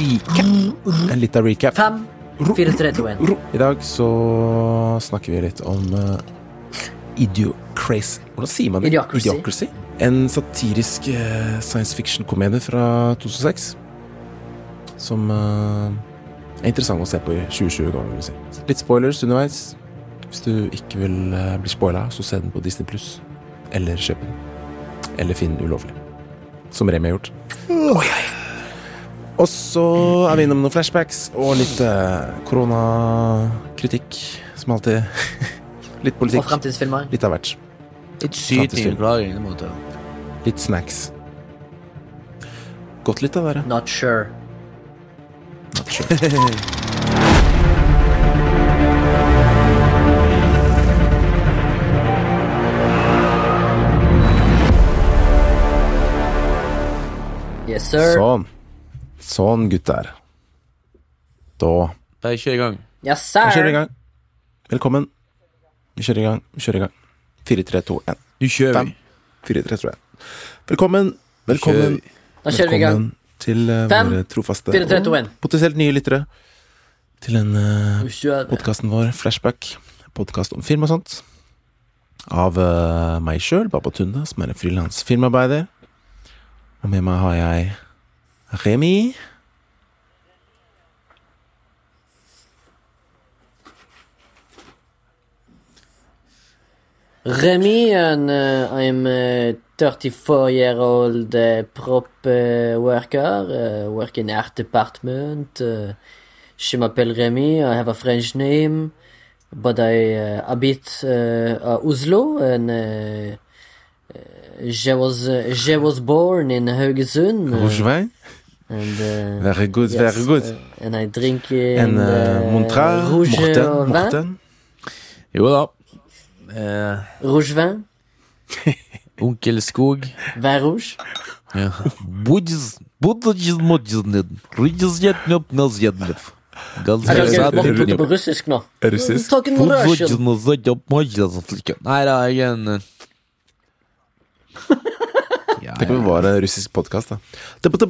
recap. En liten recap. Fem, fire, tre, to, én. I dag så snakker vi litt om uh, Idiocracy. Hvordan sier man det? Idiocracy. En satirisk uh, science fiction-komedie fra 2006. Som uh, er interessant å se på i 2020, ganger vi si. Litt spoilers underveis. Hvis du ikke vil bli spoila, så se den på Disney pluss. Eller kjøp den. Eller finn den ulovlig. Som Remi har gjort. Oi, oi. Og så er vi innom noen flashbacks og litt uh, koronakritikk, som alltid. litt politikk. Og fremtidsfilmer. Litt av hvert. Litt syting. Litt snacks. Godt litt av det. Not sure. Not sure. Yes, sir. Sånn. Sånn, gutter. Da Da kjører i gang. Yes, Vi kjører i gang. Velkommen. Vi kjører i gang. Vi kjører i gang. 4, 3, 2, 1. Nå kjører vi. 4, 3, 2, 1. Velkommen. Velkommen. Da kjører vi i gang. Velkommen til uh, Fem, våre trofaste fire, tre, to, en. og potensielt nye lyttere til den uh, Nå kjører vi. podkasten vår Flashback. Podkast om film og sånt. Av uh, meg sjøl, Baba Tunda, som er en frilans filmarbeider. Og med meg har jeg Remi. Remy, and uh, I'm a 34 year old uh, prop uh, worker, uh, work in art department. Uh, je m'appelle Remy. I have a French name, but I uh, habit uh, uh, Oslo, and je was je was born in Haugesund. Rougevin. And, uh, very good, yes, very good. Uh, and I drink uh, En uh, Montrard, rouge Morten, Morten. Jo da. Eh, rouge vin. Onkel Skog. Vin rouge. Ja. Russisk nå. Russisk? Nei da, jeg en Tenk om det var en russisk podkast, da. Det betyr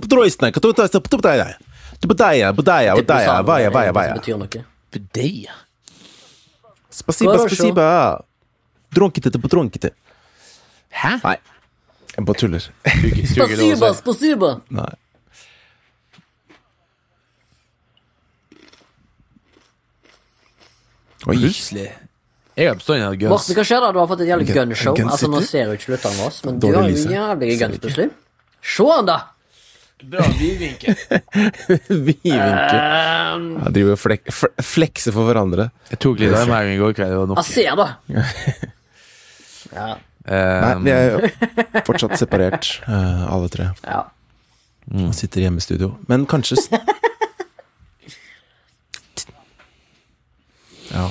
noe. Budeia. Spasiba, spasiba. Drunkete, drunkete. Hæ? Nei, jeg bare tuller. Spasiba, spasiba. Nei. Oi. Plutselig jeg er bestandig hatt guns. Morten, hva skjer da? Du har fått et jævlig Gun- gunshow. gun Altså, nå ser jo ikke lytteren vår, men du har jo jævlig guns plutselig. Se han, da! Bra vidvinkel. Vidvinkel. Um, Jeg driver og flek, flekser for hverandre. Jeg tok litt av meg i går kveld. Det var han nok. ser, da. Ja. Nei, Um, vi er jo fortsatt separert, uh, alle tre. ja. Mm. sitter i studio. Men kanskje Ja.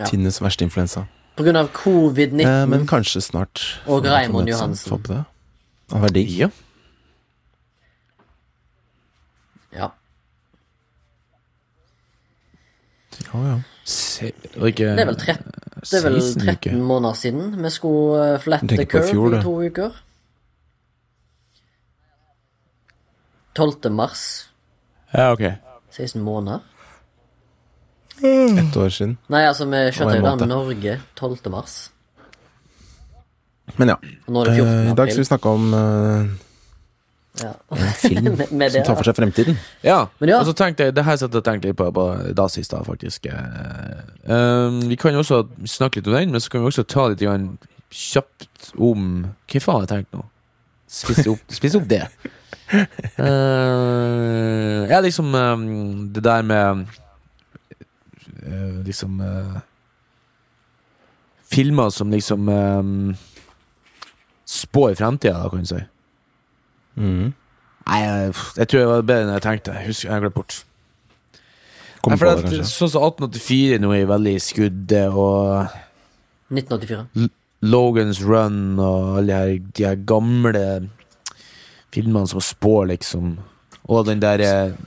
Ja. Tinnes verste influensa. På grunn av covid-19 Eh, men kanskje snart. Og Raymond. Johansen. Få på det. Hadde digg. ja. Ja. Ja, ja. Se, ikke, Det er vel 13, det er vel 13 måneder siden vi skulle på i curve fjor, i to uker. 12. mars. Ja, ok. 16 måneder. Ett år siden. Nei, altså, vi en jo da. Norge 12. mars. Men ja. Og nå det 14. Eh, I dag skal vi snakke om eh, Ja. en film Med- med det, som tar for seg fremtiden. Ja, Men ja. og så tenkte jeg Det her satt jeg og tenkte litt på, på da sist, da, faktisk. Eh, um, vi kan jo også snakke litt om den, men så kan vi også ta litt grann kjapt om Hva faen har jeg tenkt nå? Spise opp, spis opp det. Uh, ja, liksom um, det der med Liksom eh, Filmer som liksom um, spår fremtida, da, kan du si. Mm. Nei, jeg, jeg tror jeg var bedre enn jeg tenkte. Husk, jeg har glemt bort. Nei, for det, det sånn som 1884 nå er veldig i skuddet, og 1984. Logans Run og alle de her, de her gamle filmene som spår, liksom. Og den der eh,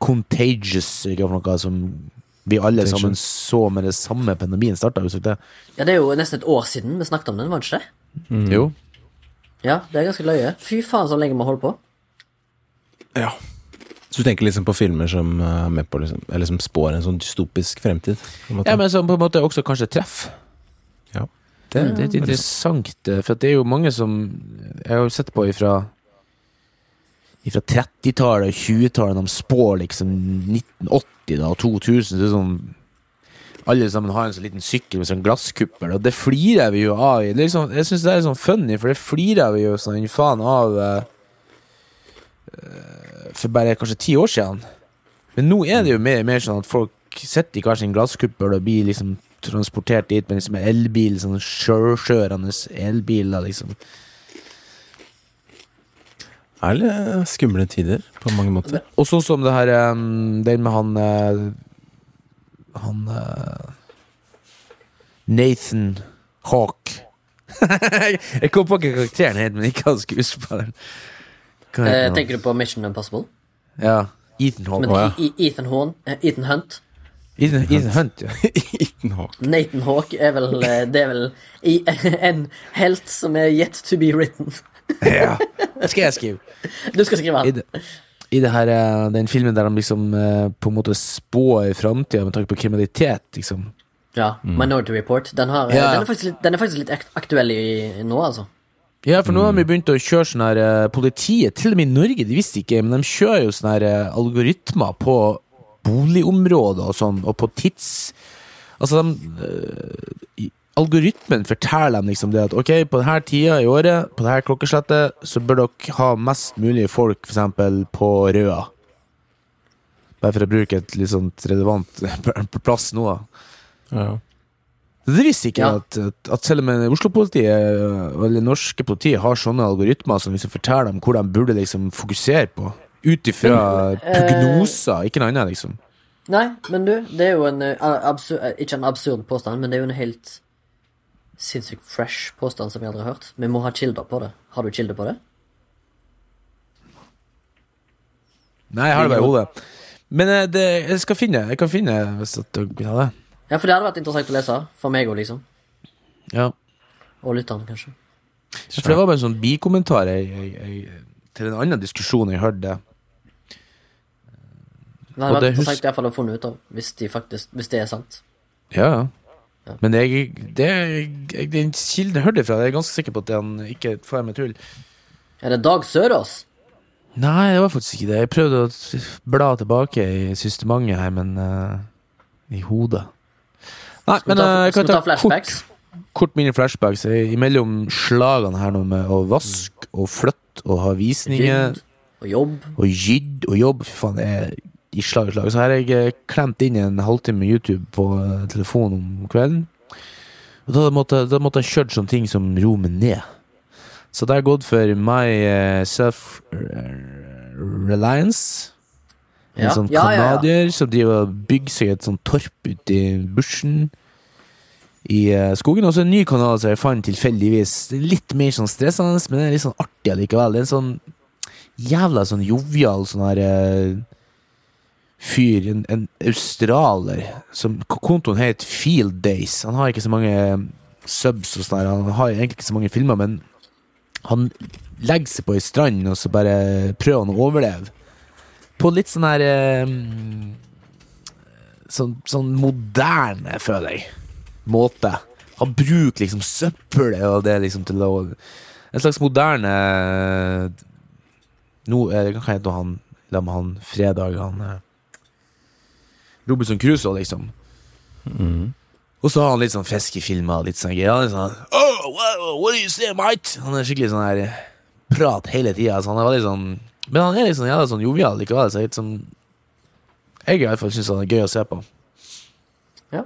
Contagious, ikke hva for noe, som vi alle sammen så med det samme pandemien starta. Det? Ja, det er jo nesten et år siden vi snakket om den, var det ikke det? Mm. Jo. Ja, det er ganske løye. Fy faen så lenge vi har holdt på. Ja. Så du tenker liksom på filmer som eh, er med på liksom, eller som spår en sånn dystopisk fremtid? På en måte? Ja, men som på en måte også kanskje treffer. Ja. Det, det er litt interessant, eh, for det er jo mange som Jeg har jo sett på ifra Fra 30-tallet og 20-tallet, de spår liksom 1980 da, og 2000. Så sånn Alle sammen har en sånn liten sykkel med sånn glasskuppel, og det flirer vi jo av. Liksom, jeg syns det er sånn funny, for det flirer vi jo sånn faen av eh, for bare kanskje ti år siden. Men nå er det jo mer, mer sånn at folk sitter i hver sin glasskuppel og blir liksom transportert dit med liksom elbil, sånn sjølkjørende elbiler, liksom. Er litt skumle tider på mange måter. Og sånn som det her Den med han eh, Han eh, Nathan Hawk. jeg kom på ikke karakteren helt, men ikke han skuespilleren. Eh, tenker du på Mission Impossible? Ja. Ethan Hawk. Men oh, ja. Ethan, Horn, eh, Ethan Hunt Ethan, Ethan Hunt, ja. Ethan Hawk. Nathan Hawk er vel Det er vel en helt som er yet to be written. ja. Det skal jeg skrive. Du skal skrive I han. det, i det her, eh, den filmen der de liksom eh, på en måte spår framtida med tanke på kriminalitet, liksom. Ja, Minority Report. Den, har, eh, Ja. den, er faktisk den er faktisk litt aktuell i, i nå, altså. Ja, for nå har vi begynt å kjøre sånn her Politiet, til og med i Norge, de visste ikke, men de kjører jo sånne her algoritmer på boligområder og sånn, og på tids... Altså, de i- Algoritmen forteller dem liksom det at ok, på denne tida i året, på dette klokkeslettet, så bør dere ha mest mulig folk, eksempel på Røa. Bare for å bruke et litt sånt relevant plass nå, da. Ja. Det visste ikke Ja. at, at, selv om Oslo-politiet eller norske politiet har sånne algoritmer som liksom forteller dem hvor de burde liksom fokusere på, ut ifra eh, prognoser, ikke noe annet, liksom. Nei, men du, det er jo en eh, absur eh, Ikke en absurd påstand, men det er jo en helt sinnssykt fresh påstand som jeg aldri har hørt. Vi må ha kilder på det. Har du kilder på det? Nei, jeg har det bare i hodet. Men eh, det, jeg skal finne Jeg kan finne hvis du vil ha det. Ja, for det hadde vært interessant å lese. For meg òg, liksom. Ja. Og lytterne, kanskje. For det var bare en sånn bikommentar til en annen diskusjon jeg hørte. Det hadde vært interessant i hvert fall å finne ut av, hvis, de faktisk, hvis det er sant. Ja, ja. Men jeg, det, jeg, den kilden jeg hørte fra, jeg er ganske sikker på at han ikke får med tull. Er det Dag Sørås? Nei, det var faktisk ikke det. Jeg prøvde å bla tilbake i systementet her, men uh, i hodet. Nei, Skal men ta, eh, jeg kan ta ta kort, kort mine flashbacks. Imellom slagene her nå med å vaske og flytte og ha visninger Rydd og jobb. og gydd og jobb. Fy faen, det er i slag i slag. Så her har jeg eh, klemt inn en halvtime YouTube på eh, telefonen om kvelden. Og da måtte, da måtte jeg kjørt sånne ting som ro meg ned. Så det har gått for my eh, self-reliance. En Ja. sånn Ja, ja, ja. som driver og bygger seg et sånt torp ute i bushen i skogen. Og så en ny kanal som jeg fant tilfeldigvis. Litt mer sånn stressende, men det er litt sånn artig allikevel. Det er en sånn jævla sånn jovial sånn her fyr, en, en australer, som kontoen heter Field Days. Han har ikke så mange eh, subs og sånn han har egentlig ikke så mange filmer, men han legger seg på ei strand, og så bare prøver han å overleve. På litt sånn her eh, sånn, sånn moderne, føler jeg, måte. Han bruker liksom søppelet og det liksom til å En slags moderne Nå er det kanskje hete han La med han fredag, han eh, Robinson Crusoe, liksom. Mm. Og så har han litt sånn fiskefilmer litt sånn greier. Er sånn oh, wow, what do you say, mate? Han er skikkelig sånn her prat hele tida. Så han er veldig sånn Men han er liksom jævla sånn jovial likevel. Så litt sånn, jeg i hvert fall syns han er gøy å se på. Ja.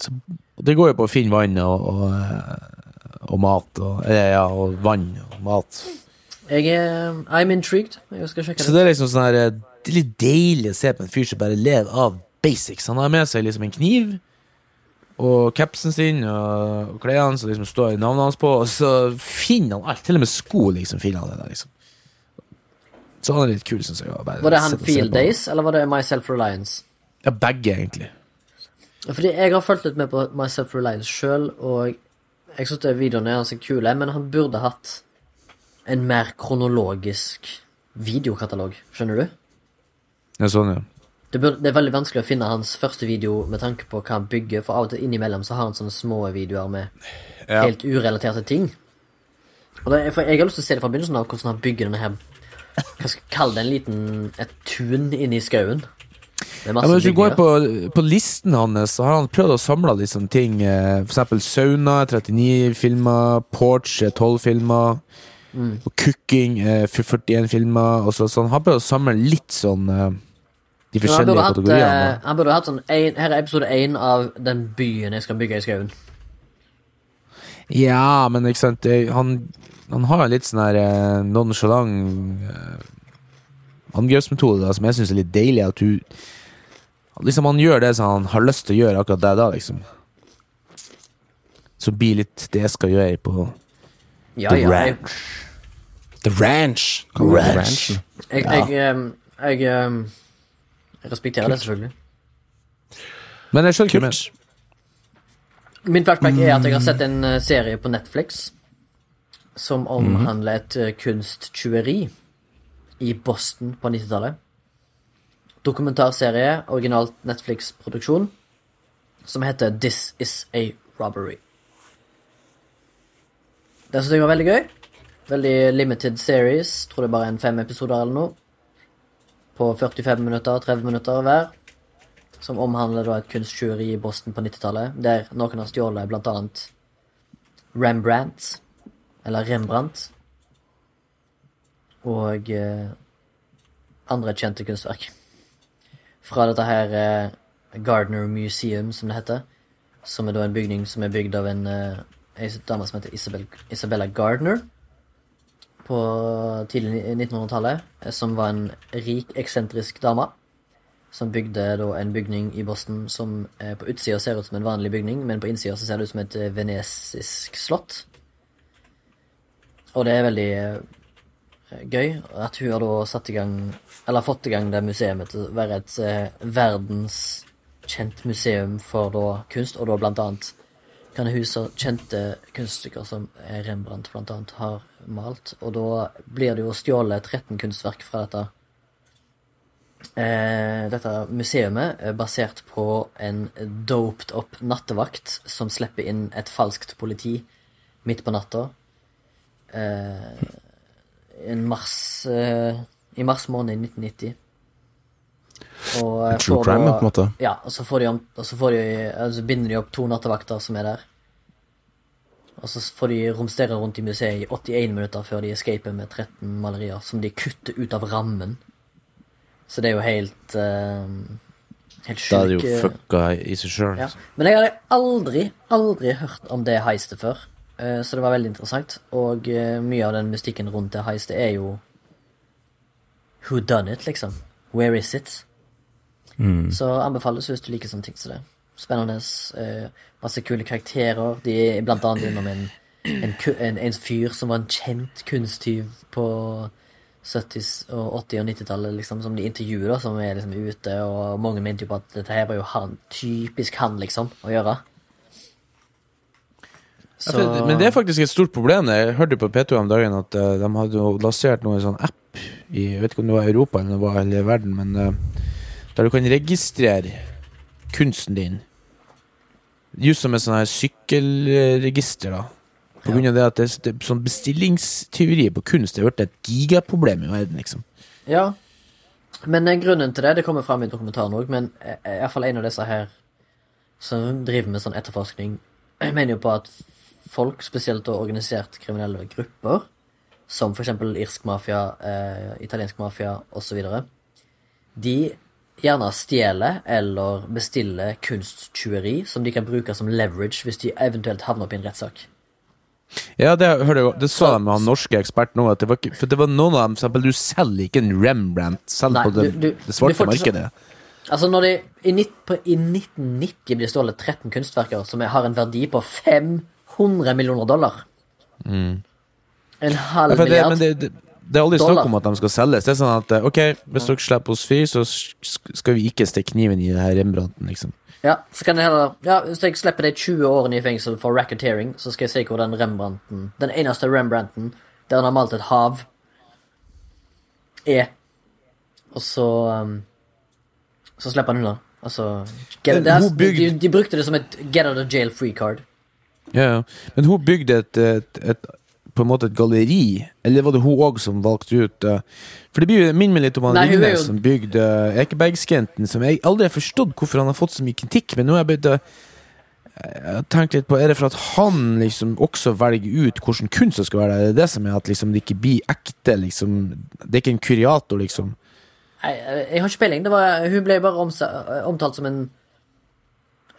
Så det går jo på å finne vann og, og, og mat og Ja, og vann og mat. Jeg er I'm intrigued. Jeg skal sjekke Så det. det er liksom sånn her eh, Det er litt deilig å se på en fyr som bare lever av basics. Han har med seg liksom en kniv og capsen sin og klærne som liksom står navnet hans på, og så finner han alt. Til og med sko liksom finner han det der, liksom. Så han er litt kul, syns jeg. bare Var det han Field. Days, eller var det My Self-Reliance? Ja, begge, egentlig. Fordi jeg har fulgt litt med på My Self-Reliance sjøl, og jeg syns videoene er ganske kule, men han burde hatt en mer kronologisk videokatalog, skjønner du? Ja, sånn, ja. Det, bør, det er veldig vanskelig å finne hans første video med tanke på hva han bygger, for av og til innimellom så har han sånne små videoer med Ja. helt urelaterte ting. Og det, for Jeg har lyst til å se det fra begynnelsen av, hvordan han bygger denne her Hva skal jeg kalle det? En liten et tun inne i skauen. Ja, men hvis du går på, på listen hans, så har han prøvd å samle litt sånne ting. eh, For eksempel sauna, 39 filmer, porch, eh, 12 filmer, Mm. og cooking, eh, 41 filmer. Og så, så han har prøvd å samle litt sånn eh, de forskjellige hatt, kategoriene. eh, han burde hatt sånn en, Her er episode én av den byen jeg skal bygge i skauen. Ja, men ikke sant han, han har en litt sånn her eh, nonchalant uh, angrepsmetode da, som jeg syns er litt deilig. At du Liksom Han gjør det som han har lyst til å gjøre akkurat der da, liksom. Så blir litt det jeg skal gjøre på Ja, The ja. Jeg, Ranch. The Ranch. Ranch. Jeg, jeg, um, jeg, ehm, jeg respekterer det, selvfølgelig. Men jeg skjønner ikke hva. Kult. Min flashback er at jeg har sett en eh, serie på Netflix som omhandler et eh, kunsttyveri i Boston på 90-tallet. Dokumentarserie, originalt Netflix-produksjon, som heter This Is A Robbery. Det syns jeg var veldig gøy. Veldig limited series. Tror det er bare en fem episoder eller noe. På 45 minutter, 30 minutter hver som omhandler da et kunsttyveri i Boston på 90-tallet, der noen har stjålet annet Rembrandt, eller Rembrandt, og eh, andre kjente kunstverk. Fra dette her eh, Gardner Museum, som det heter, som er da en bygning som er bygd av en eh, dame som heter Isabel, Isabella Gardner, på tidlig 1900-tallet, eh, som var en rik, eksentrisk dame som bygde da en bygning i Boston som eh, på utsida ser ut som en vanlig bygning, men på innsida ser det ut som et eh, venesisk slott. Og det er veldig gøy at hun har da satt i gang Eller fått i gang det museet til å være et eh, verdenskjent museum for da kunst, og da blant annet kan huse kjente kunststykker som eh, Rembrandt blant annet har malt. Og da blir det jo stjålet 13 kunstverk fra dette Eh, dette museumet er basert på en doped up nattevakt som slipper inn et falskt politi midt på natta. Eh, mars eh, I mars måned i 1990. Og True crime, på en måte. Ja, og så, får de, og så, får de, så binder de opp to nattevakter som er der. Og så får de romstere rundt i museet i 81 minutter før de escaper med 13 malerier som de kutter ut av rammen. Så det er jo helt uh, Helt sjuk Da er det jo eh, fucka i seg sjøl. ja. Men jeg hadde aldri, aldri hørt om det heistet før. Uh, så det var veldig interessant. Og uh, mye av den mystikken rundt det heistet er jo Who done it, liksom? Where is it? Så anbefales hvis du liker sånne ting som det. Spennende. eh, masse kule karakterer. De er blant annet innom en, en, en, en fyr som var en kjent kunsttyv på 70-, og 80- og 90-tallet, liksom, som de intervjuer, da, som er liksom ute, og mange mente jo på at dette her var jo han, typisk han, liksom, å gjøre. Så Men det er faktisk et stort problem. Jeg hørte på P2 om dagen at uh, de hadde lansert noen sånn app i Jeg vet ikke om det var Europa eller hele verden, men eh, der du kan registrere kunsten din. Just som et sånn her sykkelregister, da. På grunn av det at det, det, sånn bestillingstyveri på kunst det har blitt et gigaproblem i verden, liksom. Ja. Men eh, grunnen til det, det kommer fram i dokumentaren òg, men eh, i hvert fall en av disse her som driver med sånn etterforskning, jeg mener jo på at folk, spesielt da organisert kriminelle grupper, som eksempel irsk mafia, eh, italiensk mafia osv., de gjerne stjeler eller bestiller kunsttyveri som de kan bruke som leverage hvis de eventuelt havner opp i en rettssak. Ja, det, hørte jeg, det sa de med han norske eksperten òg, at det var, for det var noen av dem For eksempel, du selger ikke en Rembrandt selv Nei, på det, du- du- det svarte markedet. Altså, når det i, nitt, på, i 1990 blir stjålet 13 kunstverker som har en verdi på 500 millioner dollar En halv Ja, Men det, milliard. Det, er aldri snakk om at de skal selges. Det er sånn at eh, ok, hvis dere slipper oss fri, så skal vi ikke stikke kniven i det her Rembrandten, liksom. Ja, så kan jeg heller Ja, Hvis jeg slipper de 20 årene i fengsel for racketeering, så skal jeg se hvor den Rembrandten Den eneste Rembrandten der han har malt et hav, er. Og så um, så slipper han unna. Altså, get, er, hun bygd- de, de brukte det som et get out of jail free card. Ja, ja. Men hun bygde et, et, et på en måte et galleri, eller var det hun òg som valgte ut eh, For det minner meg litt om han Ringnes jo- som bygde Ekebergskenten, som jeg aldri har forstått hvorfor han har fått så mye kritikk, men nå har jeg begynt å jeg har litt på Er det for at han liksom også velger ut hvordan kunst som skal være der? Er det det som er at liksom det ikke blir ekte, liksom? Det er ikke en kuriator, liksom? Nei, jeg har ikke peiling. Hun ble bare omtalt som en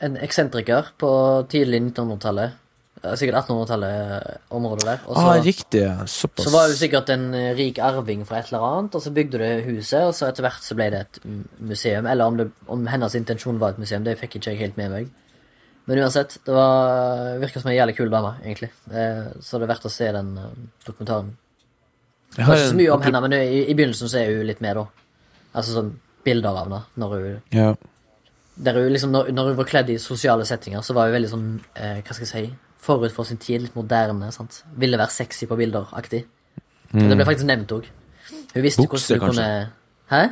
en eksentriker på tidlig 1900-tallet. Eh, Sikkert 1800-tallet-området der. Og så, ah, riktig. Såpass. så var du sikkert en eh, rik arving fra et eller annet, og så bygde du huset, og så etter hvert så ble det et museum. Eller om, det, om hennes intensjon var et museum, det fikk ikke jeg helt med meg. Men uansett, det var, virker som en jævlig kul dame, egentlig. Eh, Så det er verdt å se den eh, dokumentaren. Det har var ikke så mye om henne, men i, i begynnelsen så er hun litt med, da. Altså sånn bilder av henne. Når hun, Ja. hun liksom, når, når hun var kledd i sosiale settinger, så var hun veldig sånn eh, Hva skal jeg si Forut for sin tid, litt moderne. sant? Ville være sexy på bilder-aktig. Mm. Det ble faktisk nevnt òg. Hun visste. Bukse, hvordan kanskje. kunne Hæ?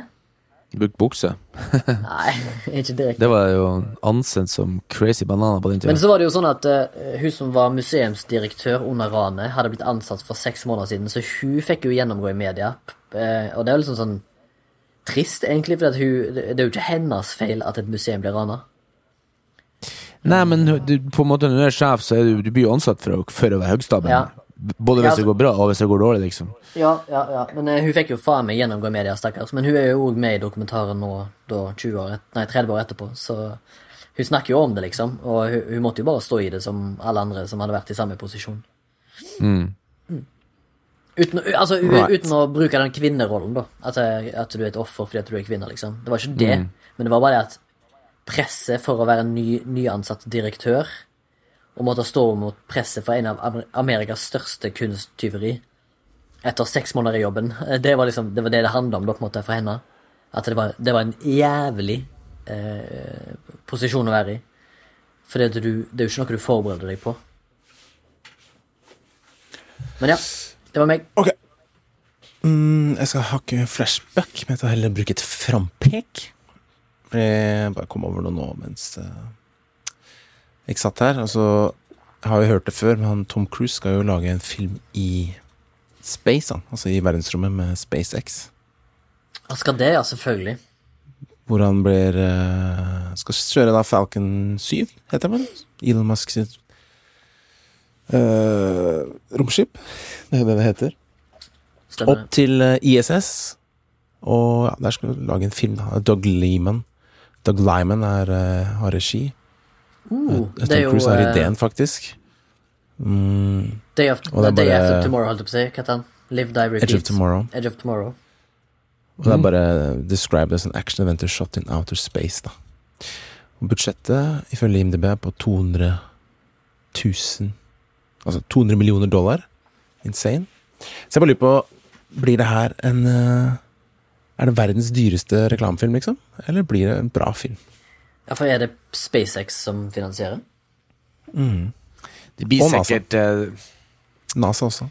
Brukt bukse. Nei, ikke direkte. Det var jo ansett som crazy banana på den tida. Men så var det jo sånn at uh, hun som var museumsdirektør under ranet, hadde blitt ansatt for seks måneder siden, så hun fikk jo gjennomgå i media. Uh, og det er jo liksom sånn trist, egentlig, for hun, det er jo ikke hennes feil at et museum blir rana. Nei, men du, på en måte når du er sjef, så er du, du blir du ansatt for å, for å være høgstabel Ja. Både Ja, hvis det går bra, og hvis det går dårlig, liksom. Ja, ja, ja. Men uh, hun fikk jo faen meg gjennomgå media, stakkars. Men hun er jo òg med i dokumentaren nå, da 20 år, nei, 30 år etterpå, så hun snakker jo om det, liksom. Og hun, hun måtte jo bare stå i det som alle andre som hadde vært i samme posisjon. Mm. Uten, altså, u- Right. uten å bruke den kvinnerollen, da. At, at du er et offer fordi at du er kvinne, liksom. Det var ikke det, Mm. men det var bare det at presset for å være en ny, nyansatt direktør, og måtte stå mot presset for en av Amerikas største kunsttyveri etter seks måneder i jobben, det var liksom, det var det det handla om på en måte, for henne. At det var, det var en jævlig eh, posisjon å være i. For det, er jo ikke noe du forbereder deg på. Men ja, det var meg. Ok. Mm, jeg skal ha ikke flashback, jeg tar heller bruke et frampek. Jeg bare kom over noe nå mens eh, jeg satt her. Altså, jeg har jo hørt det før, men Tom Cruise skal jo lage en film i space, han. Altså i verdensrommet med SpaceX. Han skal det, ja, selvfølgelig. Hvor han blir eh, Skal kjøre da Falcon 7, heter det vel? Elon Musk sitt uh, romskip. Det er det det heter. Stemmer. Opp til eh, ISS. Og ja, der skal du lage en film. da Doug Lyman. Doug Lyman er, eh, har regi. Uh, Tom Cruise har eh, ideen, faktisk. Mm, Day, of, Og det er Day After Tomorrow, holdt jeg på å si. Hva heter? Live, Die, Repeat. Edge of Tomorrow. Edge of Tomorrow. Og det er bare described as an action adventure shot in outer space. da Og Budsjettet ifølge IMDb er på 200 000 Altså 200 millioner dollar. Insane. Så jeg bare lurer på Blir det her en eh, Er det verdens dyreste reklamefilm, liksom? Eller blir det en bra film? Ja, for er det SpaceX som finansierer? Det blir Og NASA. sikkert eh, NASA også.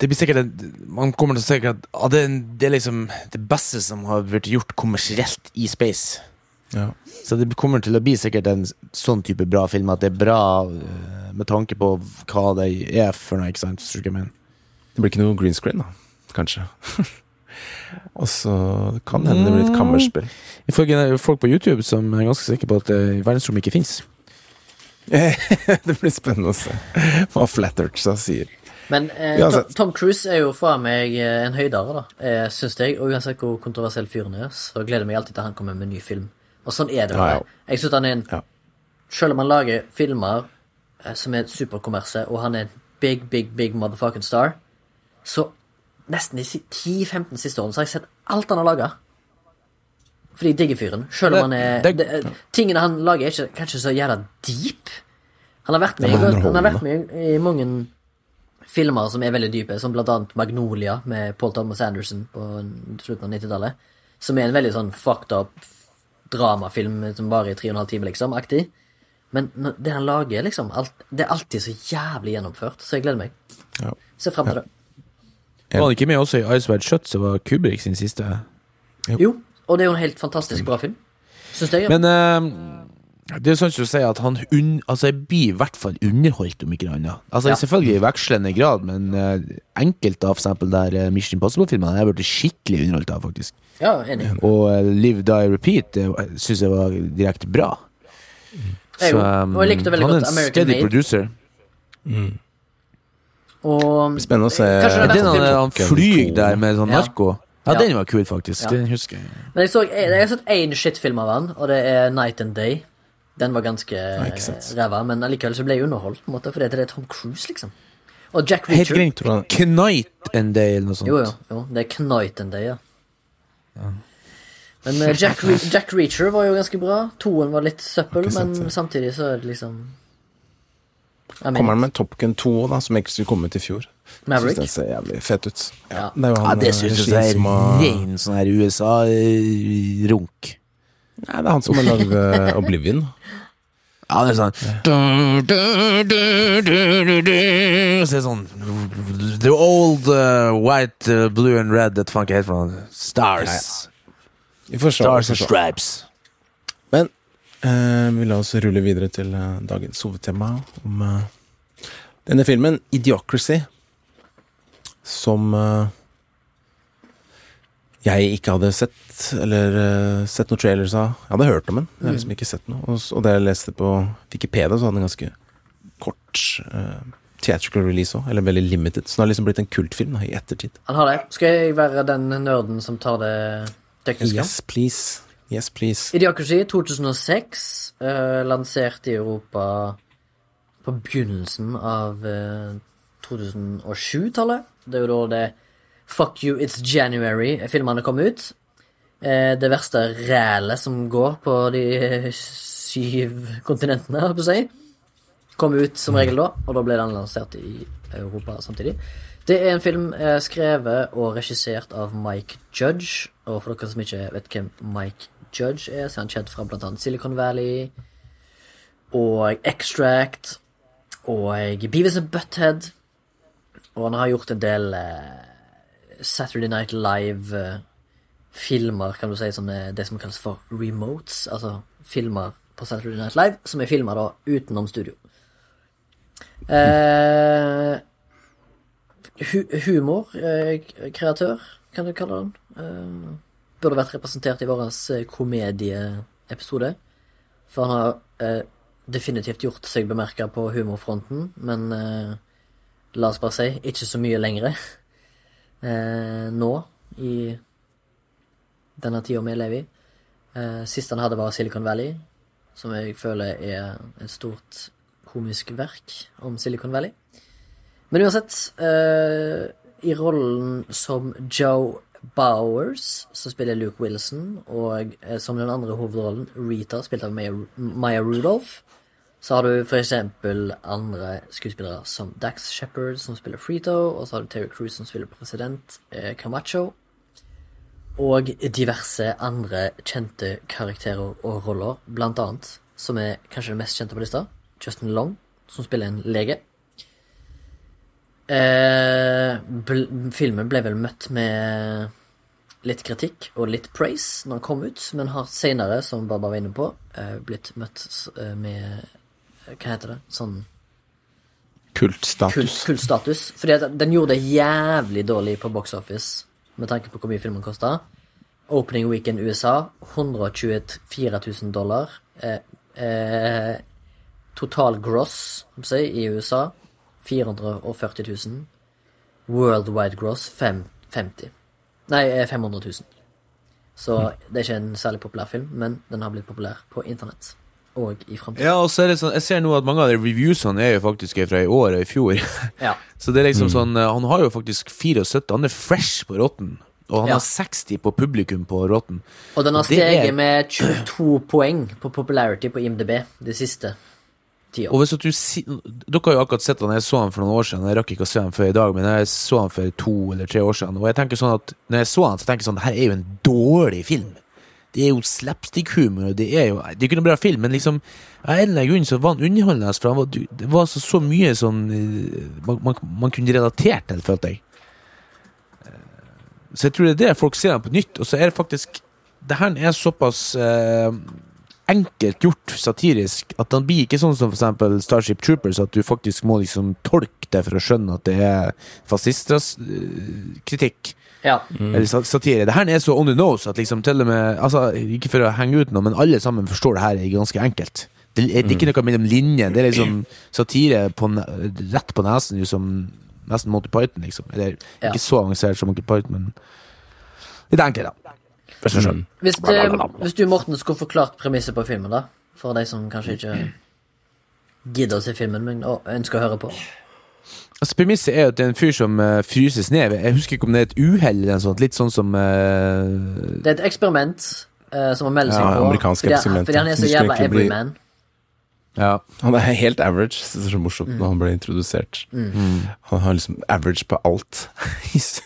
Det blir sikkert en, Man kommer til å tenke at ah, det, er- det er liksom det beste som har blitt gjort kommersielt i space. Ja. Så det kommer til å bli sikkert en sånn type bra film, at det er bra uh, med tanke på hva det er for noe, ikke sant? Det blir ikke noe green screen, da. Kanskje. Og så kan det hende det blir et kammerspill. Ifølge folk på YouTube som er ganske sikre på at eh, verdensrommet ikke fins. det blir spennende å se hva Flat sier. Men eh, Tom, Tom Cruise er jo faen meg eh, en høydare, da, eh, syns jeg. Og uansett hvor kontroversiell fyren er, så gleder jeg meg alltid til han kommer med en ny film. Og sånn er det. Ja, ja. Jeg synes han er en Ja. Selv om han lager filmer eh, som er superkommerse, og han er en big, big, big motherfucking star, så nesten de 10-15 siste årene så har jeg sett alt han har laga. Fordi jeg digger fyren. Selv om han er Det- det, eh, Tingene han lager, er ikke, kanskje så jævla deep. Han har vært med, Ja, har vært med i i mange filmer som er veldig dype, som blant annet Magnolia med Paul Thomas Anderson på slutten av 90-tallet. Som er en veldig sånn fucked up dramafilm som varer i tre og en halv time, liksom, aktig. Men det han lager, liksom, alt, det er alltid så jævlig gjennomført, så jeg gleder meg. Ja. Ser frem til det. Ja. Var han ikke med også i Ice White Shut, som var Kubrick sin siste? Jo, og det er jo en helt fantastisk bra film. Syns jeg. Men uh, det er sånn som du sier at han un, altså jeg blir i hvert fall underholdt, om ikke noe annet. Altså Ja. Selvfølgelig i vekslende grad, men uh, enkelte av eksempel der uh, Mission Impossible-filmene jeg blitt skikkelig underholdt av, faktisk. Ja, enig. Og uh, Live Die Repeat det syns jeg var direkte bra. Jeg Så, um, Og jeg likte veldig han er en American steady producer. producer. Og Spennende å se. Er det noen han, flyr der med sånn narko? Ja, Ja. den var kul, faktisk. Ja. Den husker jeg. Men jeg, så, jeg, jeg har sett én shitfilm av han, og det er Night and Day. Den var ganske ræva, men allikevel så ble jeg underholdt, på en måte, fordi det er Tom Cruise, liksom. Og Jack Helt Reacher. greit. Knight and Day, eller noe sånt. Jo, jo, jo, det er Knight and Day, ja. Men eh, Jack, Re Jack Reacher var jo ganske bra. Toen var litt søppel, men samtidig så er det liksom Kommer han med Top Gun 2 da, som ikke skulle komme ut i fjor? Maverick. Synes den ser jævlig fet ut. Ja. Det er Ja, det eh, syns jeg er som ren sånn her USA-runk. Nei, det er han som har lagd eh, Oblivion. Ja, det er sånn du, du, du, du, du, du. Så det er sånn The old uh, white, uh, blue and red Det faen ikke helt for noe. Stars. Vi får se. Stars and stripes. Men vi la oss rulle videre til eh, dagens hovedtema om eh, denne filmen, Idiocracy, som eh, jeg ikke hadde sett, eller eh, sett noen trailers av. Jeg hadde hørt om den, jeg har liksom ikke sett noe. Og, og det jeg leste på Wikipedia, så hadde den ganske kort eh, theatrical release òg, eller veldig limited. Så den har liksom blitt en kultfilm da, i ettertid. Han har det. Skal jeg være den nerden som tar det tekniske? Yes, please. Yes, please. Idiocracy 2006, eh, lansert i Europa på begynnelsen av eh, 2007-tallet. Det er jo da det Fuck You, It's January-filmene kom ut. Eh, det verste rælet som går på de syv kontinentene, holdt på å si. Kom ut som regel da, og da ble den lansert i Europa samtidig. Det er en film eh, skrevet og regissert av Mike Judge. Og for dere som ikke vet hvem Mike Judge er, så er han kjent fra annet Silicon Valley og Extract og Beavis and Butthead. Og han har gjort en del eh, Saturday Night Live-filmer, kan du si, som er det som kalles for remotes. Altså filmer på Saturday Night Live som er filmer da utenom studio. Eh, hu Humorkreatør, kan du kalle den. Eh, burde vært representert i vår eh, komedieepisode. For han har eh, definitivt gjort seg bemerka på humorfronten, men eh, la oss bare si ikke så mye lenger eh, nå i denne tida vi lever i. Eh, sist han hadde, var Silicon Valley, som jeg føler er et stort komisk verk om Silicon Valley. Men uansett, eh, i rollen som Joe Bowers, som spiller Luke Wilson, og eh, som den andre hovedrollen, Rita, spilt av Maya, Maya Rudolph, så har du for eksempel andre skuespillere som Dax Shepherd, som spiller Frito, og så har du Terry Cruise, som spiller president eh, Camacho, og diverse andre kjente karakterer og roller, blant annet, som er kanskje det mest kjente på lista, Justin Long, som spiller en lege. Eh, filmen ble vel møtt med litt kritikk og litt praise når den kom ut, men har senere, som Baba var inne på, eh, blitt møtt eh, med Hva heter det? Sånn Kultstatus. kult, kultstatus. Fordi den gjorde det jævlig dårlig på box office, med tanke på hvor mye filmen kosta. Opening weekend USA 124 000 dollar. Eh, eh, total gross si, i USA 440 000. Worldwide gross fem- 50 Nei, eh, 500 000. Så det er ikke en særlig populær film, men den har blitt populær på internett og i framtiden. Ja, og så er det sånn Jeg ser nå at mange av de reviewsene er jo faktisk fra i år og i fjor. Ja. Så det er liksom sånn eh, Han har jo faktisk 74. Han er fresh på Rotten. Og han Ja. har 60 på publikum på Rotten. Og den har steget er- med 22 poeng på popularity på IMDb de siste tida. Og hvis du si, Dere har jo akkurat sett han, jeg så han for noen år siden. Jeg rakk ikke å se han før i dag, men jeg så han for to eller tre år siden. Og jeg tenker sånn at Når jeg så han, så tenker jeg sånn Dette er jo en dårlig film. Det er jo slapstick-humor, det er jo Det er ikke noe bra film, men liksom av en eller annen grunn så var han underholdende. For han var, det var så, så mye sånn eh, man, man, man kunne relatert til, følte jeg. Eh, Så jeg tror det er det folk ser han på nytt, og så er det faktisk det her er såpass eh, enkelt gjort satirisk at den blir ikke sånn som for eksempel Starship Troopers, at du faktisk må liksom tolke det for å skjønne at det er fascisters eh, kritikk. Ja. Eller satire. Det her er så on the nose at liksom til og med altså, Ikke for å henge ut noe, men alle sammen forstår det her er ganske enkelt. Det er, er ikke noe mellom linjene. Det er liksom satire på, rett på nesen, liksom, nesten Monty Python, liksom. Eller Ja. ikke så avansert som Monty Python, men litt enkelt, da. Hvis du skjønner. Hvis, det, hvis du, Morten, skulle forklart premisset på filmen, da, for de som kanskje ikke gidder å se filmen, men ønsker å høre på. Altså Premisset er jo at det er en fyr som uh, fryses ned. Jeg husker ikke om det er et uhell eller noe sånt. Litt sånn som uh... Det er et eksperiment uh, som han melder seg Ja, på. amerikansk fordi, eksperiment, fordi han er så jævla everyman. bli-. Ja. Han er helt average. Det er så morsomt Mm. når han ble introdusert. Han har liksom average på alt.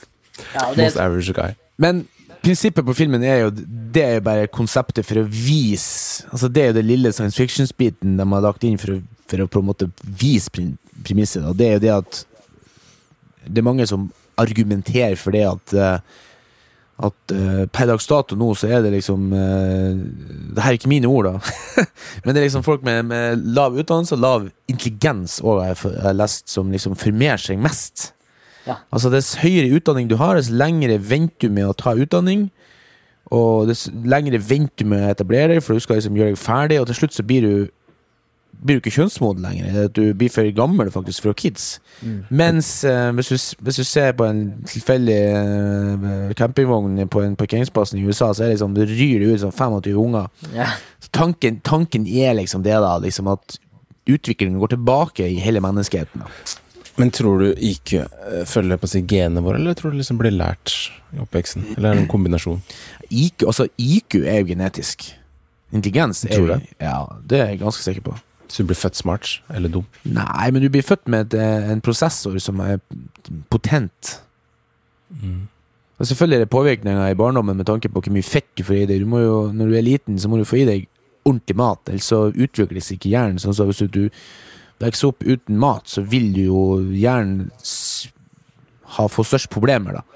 Ja, det, most average guy. Men prinsippet på filmen er jo Det er jo bare konseptet for å vise Altså Det er jo det lille science fiction-biten de har lagt inn for å, for å på en måte vise premisset. Og det er jo det at Det er mange som argumenterer for det at eh, at uh, per dags dato nå så er det liksom uh, Det her er ikke mine ord, da. Men det er liksom folk med, med lav utdannelse og lav intelligens også, har jeg lest, som liksom formerer seg mest. Ja. Altså Dess høyere utdanning du har, dess lengre venter du med å ta utdanning. Og dess lengre venter du med å etablere deg, for du skal liksom gjøre deg ferdig, og til slutt så blir du blir du ikke kjønnsmoden lenger. du blir for gammel faktisk for kids. Mens eh, hvis, du, hvis du ser på en tilfeldig eh, campingvogn på en parkeringsplass i USA, så er det liksom, det ryr det ut som 25 unger. ja. Så tanken, tanken er liksom det, da. Liksom at utviklingen går tilbake i hele menneskeheten. Da. Men tror du IQ eh, følger på å si genene våre, eller tror du liksom blir lært i oppveksten? Eller er det en kombinasjon? IQ, altså, IQ er jo genetisk. Intelligens er Tror jo Ja, det er jeg ganske sikker på. Så du blir født smart eller dum? Nei, men du blir født med eh, en prosessor som er potent. Og selvfølgelig er det påvirkninger i barndommen med tanke på hvor mye fett du får i deg. Du må jo, når du er liten, så må du få i deg ordentlig mat, ellers så utvikles ikke hjernen. Sånn så hvis du vokser opp uten mat, så vil du jo gjerne ha få størst problemer, da.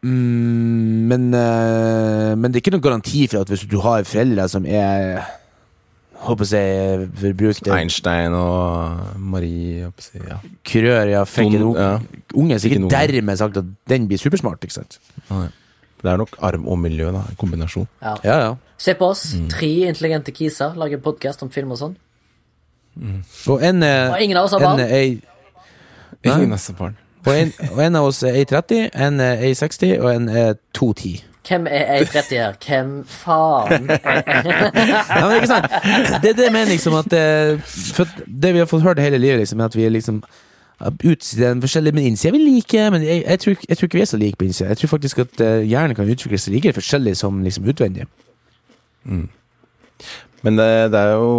Mm, men, eh, men det er ikke noen garanti for at hvis du har foreldre som er Håper jeg forbrukte Einstein og Marie jeg håper å ja. Krør, ja, fikk en ja. unge, så Fikk ikke dermed sagt at den blir supersmart, ikke sant? Nei. Det er nok arv og miljø, da. En kombinasjon. Ja. Ja, ja. Se på oss. Mm. Tre intelligente kiser lager podkast om film og sånn. Og en, er Og ingen av oss har barn. Ingen av oss neste barn. og, en, og en av oss er 1,30, en er 1,60 og en er 2,10. Hvem er A30 her? Hvem faen? Nei, men ikke sant? Det er det jeg mener, liksom, at eh, For det vi har fått hørt hele livet, liksom, er at vi er liksom Utsiden forskjellig, men innsida vil vi like. Men jeg, jeg, tror, jeg tror ikke vi er så like på innsida. Jeg tror faktisk at eh, hjernen kan utvikle seg like forskjellig som liksom utvendig. Men det, det er jo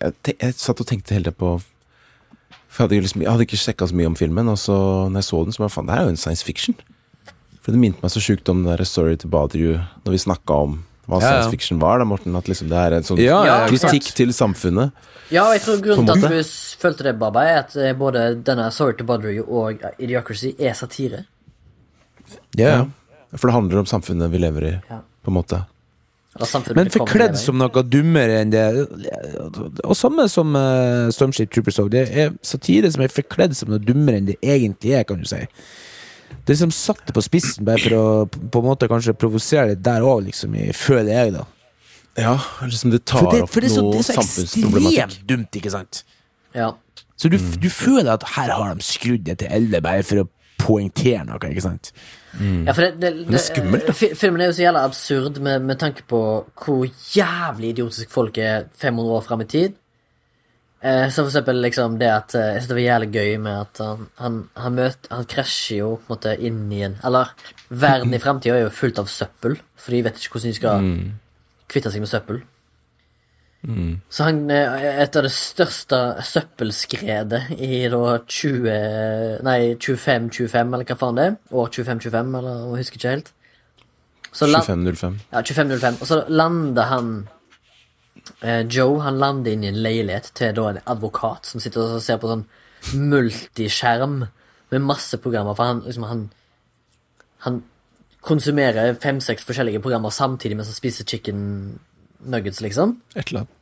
jeg, jeg satt og tenkte hele på For jeg hadde, liksom, jeg hadde ikke sjekka så mye om filmen, og så når jeg så den, så var bare faen, det er jo en science fiction. For det minte meg så sjukt om den der Story to bother you, når vi snakka om hva Ja, ja. science fiction var, da, Morten. At liksom det er en sånn Ja, ja, kritikk til samfunnet. Ja, og jeg tror grunnen til at du følte det, Baba, er at eh, både denne Sorry to Bother You og Idiocracy er satire. Ja. For det handler om samfunnet vi lever i, Ja. på en måte. Men forkledd som noe dummere enn det Og samme som uh, Stormship Troopers òg. Det er satire som er forkledd som noe dummere enn det egentlig er, kan du si. Det som satte på spissen bare for å på en måte kanskje provosere litt der òg, liksom, føler jeg, da. Ja, liksom det tar For det, opp for det så, noe det er så ekstremt dumt, ikke sant? Ja. Så du, du føler at her har de skrudd det til elleve bare for å poengtere noe, ikke sant? Ja, for det, det, det er skummelt, da. Filmen er jo så jævla absurd med, med tanke på hvor jævlig idiotisk folk er 500 år fram i tid. Eh, så for eksempel liksom det at eh, Jeg synes det var jævlig gøy med at han, han, han møter Han krasjer jo på en måte inn i en Eller verden i framtida er jo fullt av søppel, for de vet ikke hvordan de skal kvitte seg med søppel. Så han eh, Et av det største søppelskredet i da 20 Nei, 25-25, eller hva faen det er. År 25-25, eller jeg husker ikke helt. Så land- 2505. ja, 2505. Og så lander han eh, Joe han lander inn i en leilighet til da en advokat som sitter og ser på sånn multiskjerm med masse programmer. For han liksom han, han konsumerer fem-seks forskjellige programmer samtidig mens han spiser chicken nuggets, liksom. Et eller annet.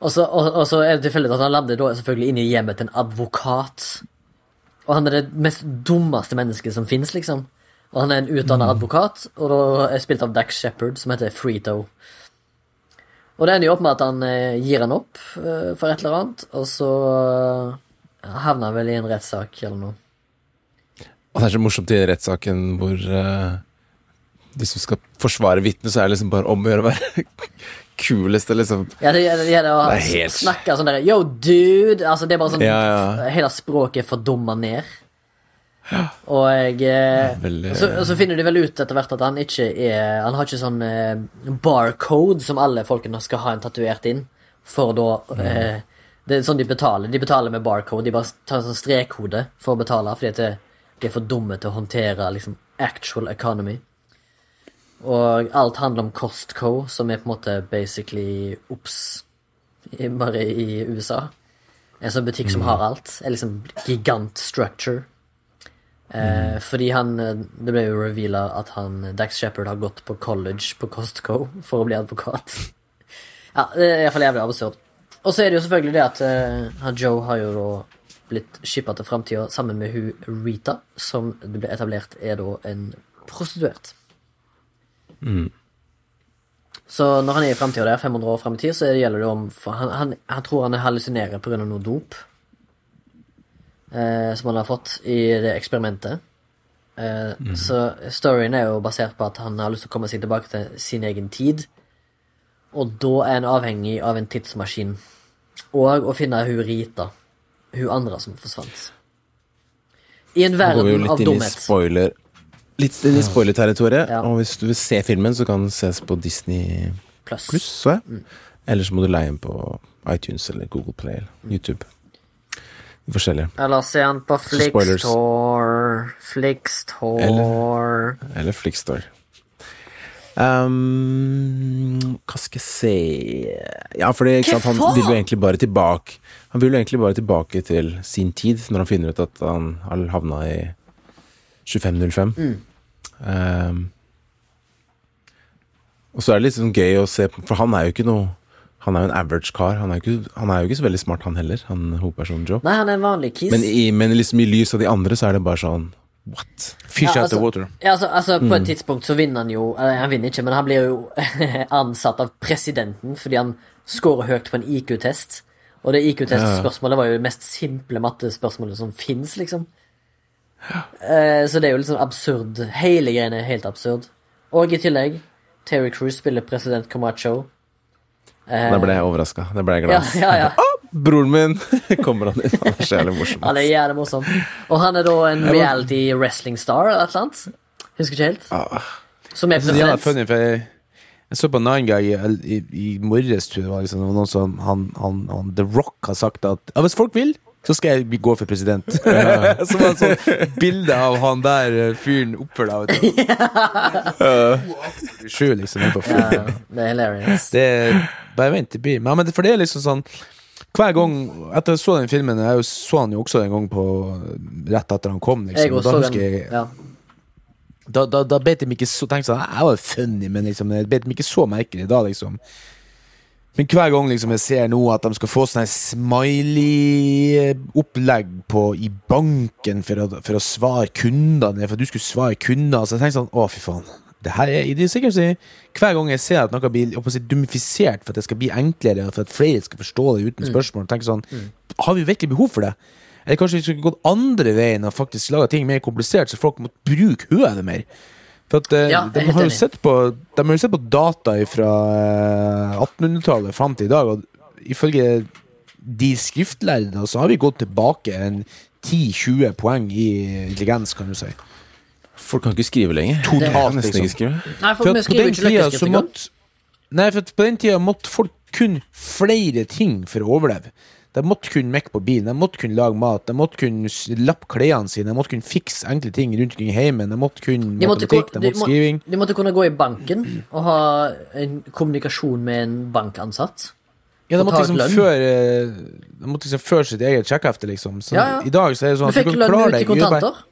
Og så, og, og så er det tilfeldig at han lander da selvfølgelig inn i hjemmet til en advokat. Og han er det mest dummeste mennesket som fins, liksom. Og han er en utdanna advokat, og da er spilt av Dax Shepherd, som heter Freeto. Og det ender jo opp med at han eh, gir han opp eh, for et eller annet, og så eh, havner han vel i en rettssak eller noe. Og det er så morsomt i rettssaken hvor eh, de som skal forsvare vitnet, så er det liksom bare om å gjøre å være kulest. og Liksom. Ja, det, det, det, Det helt- snakke sånn der Yo, dude! Altså, det er bare sånn Ja, ja. Hele språket er fordumma ned. Og jeg eh, Veldig- så, så finner de vel ut etter hvert at han ikke er Han har ikke sånn eh, barcode som alle folkene skal ha en tatovert inn, for da eh, Det er sånn de betaler. De betaler med barcode. De bare tar en sånn strekkode for å betale, fordi at de er for dumme til å håndtere liksom actual economy. Og alt handler om Costco, som er på en måte basically OBS, bare i USA. En sånn butikk som har alt. Er liksom gigant structure. Eh, Fordi han eh, Det ble jo reveala at han Dax Shepherd har gått på college på Costco for å bli advokat. ja, det er iallfall jævlig absurd. Og så er det jo selvfølgelig det at eh, Joe har jo da blitt shippa til framtida sammen med hun Rita, som det ble etablert er da en prostituert. Så når han er i framtida der, 500 år fram i tid, så gjelder det om han, han, han tror han hallusinerer pga. noe dop eh, som han har fått i det eksperimentet. Eh, Så storyen er jo basert på at han har lyst til å komme seg tilbake til sin egen tid. Og da er han avhengig av en tidsmaskin. Og å finne hun Rita. Hun andre som forsvant. I en verden av dumhet. Nå går vi jo litt inn i spoiler Litt i spoilerterritoriet. Ja. Og hvis du vil se filmen, så kan den ses på Disney. Plus så jeg. Mm. Eller så må du leie den på iTunes eller Google Play eller YouTube. De forskjellige. Eller se den på spoilers. Flixstore. Flixstore. Eller Flickstore. Um, hva skal jeg se Ja, fordi sant, han vil jo egentlig bare tilbake Han vil jo egentlig bare tilbake til sin tid, når han finner ut at han har havna i 2505. Mm. Um, og så er det litt sånn gøy å se på, for han er jo ikke noe Han er jo en average kar. Han er jo ikke, han er jo ikke så veldig smart, han heller, han hovedpersonen Joe. Nei, han er en vanlig kiss. Men i, men liksom i lys av de andre, så er det bare sånn What? Fish Ja, out the altså- water. Ja, altså, altså På Mm. et tidspunkt så vinner han jo Eller han vinner ikke, men han blir jo ansatt av presidenten fordi han scorer høyt på en IQ-test. Og det IQ-testspørsmålet var jo det mest simple mattespørsmålet som fins, liksom. Eh, så det er jo litt sånn absurd. Hele greiene er helt absurd. Og i tillegg, Terry Cruise spiller president Camacho. Eh, Da ble jeg overraska. Da ble jeg ja, glad. ja, ja. Broren min kommer han inn. Han er så jævlig morsom. Han er jævlig morsom. Og han er da en reality wrestling star eller et eller annet. Husker ikke helt. Ah. Som er Så det er president. funny, for jeg, jeg så på Nine Guy i, i, i morges, tror jeg det var liksom, noen som han, han, han, The Rock har sagt at ja, hvis folk vil, så skal jeg gå for president. Ja. Som et sånt bilde av han der eh, fyren oppfor deg. Sju, liksom. Ja, det er hilarious. Det er Bare vent, det blir Men, for det er liksom sånn Hver gang Etter jeg så den filmen Jeg så han jo også en gang på rett etter han kom. Liksom, Jeg og da husker jeg Ja. da, da, da beit de meg ikke så Tenkte sånn, jeg var funny, men liksom, det bet meg ikke så merkelig da, liksom. Men hver gang liksom, jeg ser nå at de skal få sånn smiley-opplegg i banken for å, for å svare kundene, for at du skulle svare kunder, så jeg tenker sånn, å fy faen. Det her er, det er sikkert så, Hver gang jeg ser at noe blir si, dumifisert for at det skal bli enklere, for at flere skal forstå det uten spørsmål, tenker sånn, har vi virkelig behov for det? Eller kanskje vi skulle gått andre veien og faktisk laga ting mer komplisert, så folk måtte bruke hodet mer? For at, eh, Ja, de, har jo sett på, de har jo sett på data fra 1800-tallet fram til i dag, og ifølge de skriftlærde så har vi gått tilbake en 10-20 poeng i intelligens, kan du si. Folk kan ikke skrive lenger. Totalt, liksom. ikke skrive. Nei, for For at på den tida så måtte Nei, for at på den tida måtte folk kun flere ting for å overleve. De måtte kunne mekke på bilen, de måtte kunne lage mat, de måtte kunne lappe klærne sine, de måtte kunne fikse enkle ting rundt omkring i heimen, de måtte kunne De måtte, matematikk, de måtte må, skriving. de måtte kunne gå i banken og ha en kommunikasjon med en bankansatt. Ja, de måtte liksom før føre De måtte liksom føre sitt eget sjekkhefte, liksom. Så Ja, ja. i dag så er det sånn Du at du fikk kan klare deg kontanter.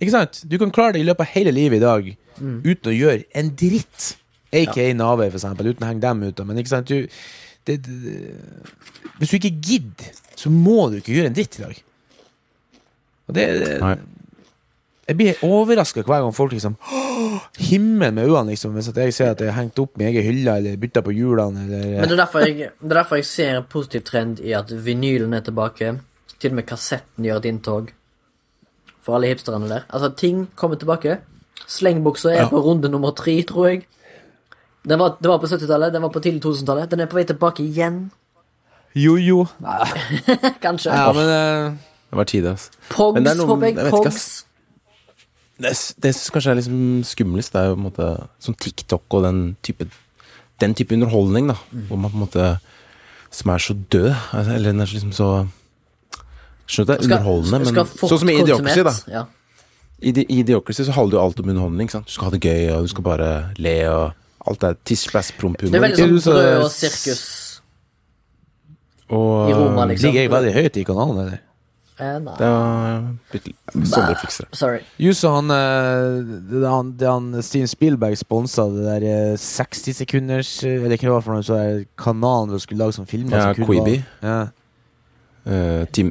Ikke sant? Du kan klare det i løpet av hele livet i dag uten å gjøre en dritt. Aka Nave, for eksempel, uten å henge dem ut. Men ikke sant, du det, det, Hvis du ikke gidder, så må du ikke gjøre en dritt i dag. Og det, det Nei. Jeg blir overraska hver gang folk liksom «Åh, Himmel med øynene, liksom. Hvis at jeg ser at det er hengt opp med egen hylle, eller bytta på hjulene, eller Men det er, derfor jeg, det er derfor jeg ser en positiv trend i at vinylen er tilbake. Til og med kassetten gjør et inntog. For alle hipsterne der. Altså, ting kommer tilbake. Slengbuksa er Ja. på runde nummer tre, tror jeg. Den var, den var på 70-tallet, den var på tidlig 2000-tallet. Den er på vei tilbake igjen, Jo Nei, kanskje. ja, men eh, Det var tide, altså. Pogs, Men det er noen- håper jeg. jeg vet ikke, Pogs. ass. Det, s- det som kanskje er liksom skumlest, det er jo på en måte sånn TikTok og den type Den type underholdning, da. Hvor man på en måte Som er så død. altså, Eller den er liksom så Skjønner du? Det er underholdende, skal men fort sånn som i Idiocracy, da. konsumert, Ja. I I Idiocracy så handler jo alt om underholdning. ikke sant? Du skal ha det gøy, og du skal bare le, og alt det splass, Det er veldig sånn brød og sirkus. Og i Roma, liksom. ligger jeg veldig høyt i kanalen, eller? Eh, nei. Det var Sondre fikser det. Sorry. Jusso, han, eh, det, han, det han Steven Spielberg sponsa det der eh, 60 sekunders eh, Eller hva det var for noe, så kanalen du skulle lage som film? Ja, som Quibi. Ja. Uh, ti,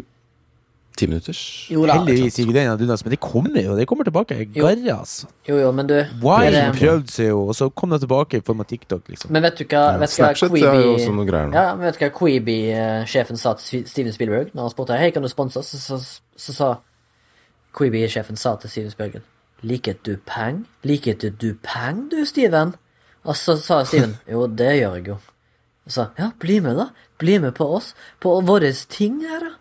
ti minutters. Heldigvis ikke den, men det kommer jo. Det kommer tilbake. Garre, altså. Jo, jo, men du Why det- prøvde seg jo, og så kom det tilbake i form av TikTok, liksom. Men vet du hva, vet ja, hva Queeby, er også noen greier nå. Ja, men vet du hva Queeby-sjefen sa til Steven Spielberg når han spurte Hei, kan du sponse oss? Så, så, så sa Queeby-sjefen sa til Steven Spielberg Liket du peng? Liket du peng, du, Steven? Og så sa Steven Jo, det gjør jeg jo. Og sa ja, bli med, da. Bli med på oss. På våre ting her, da.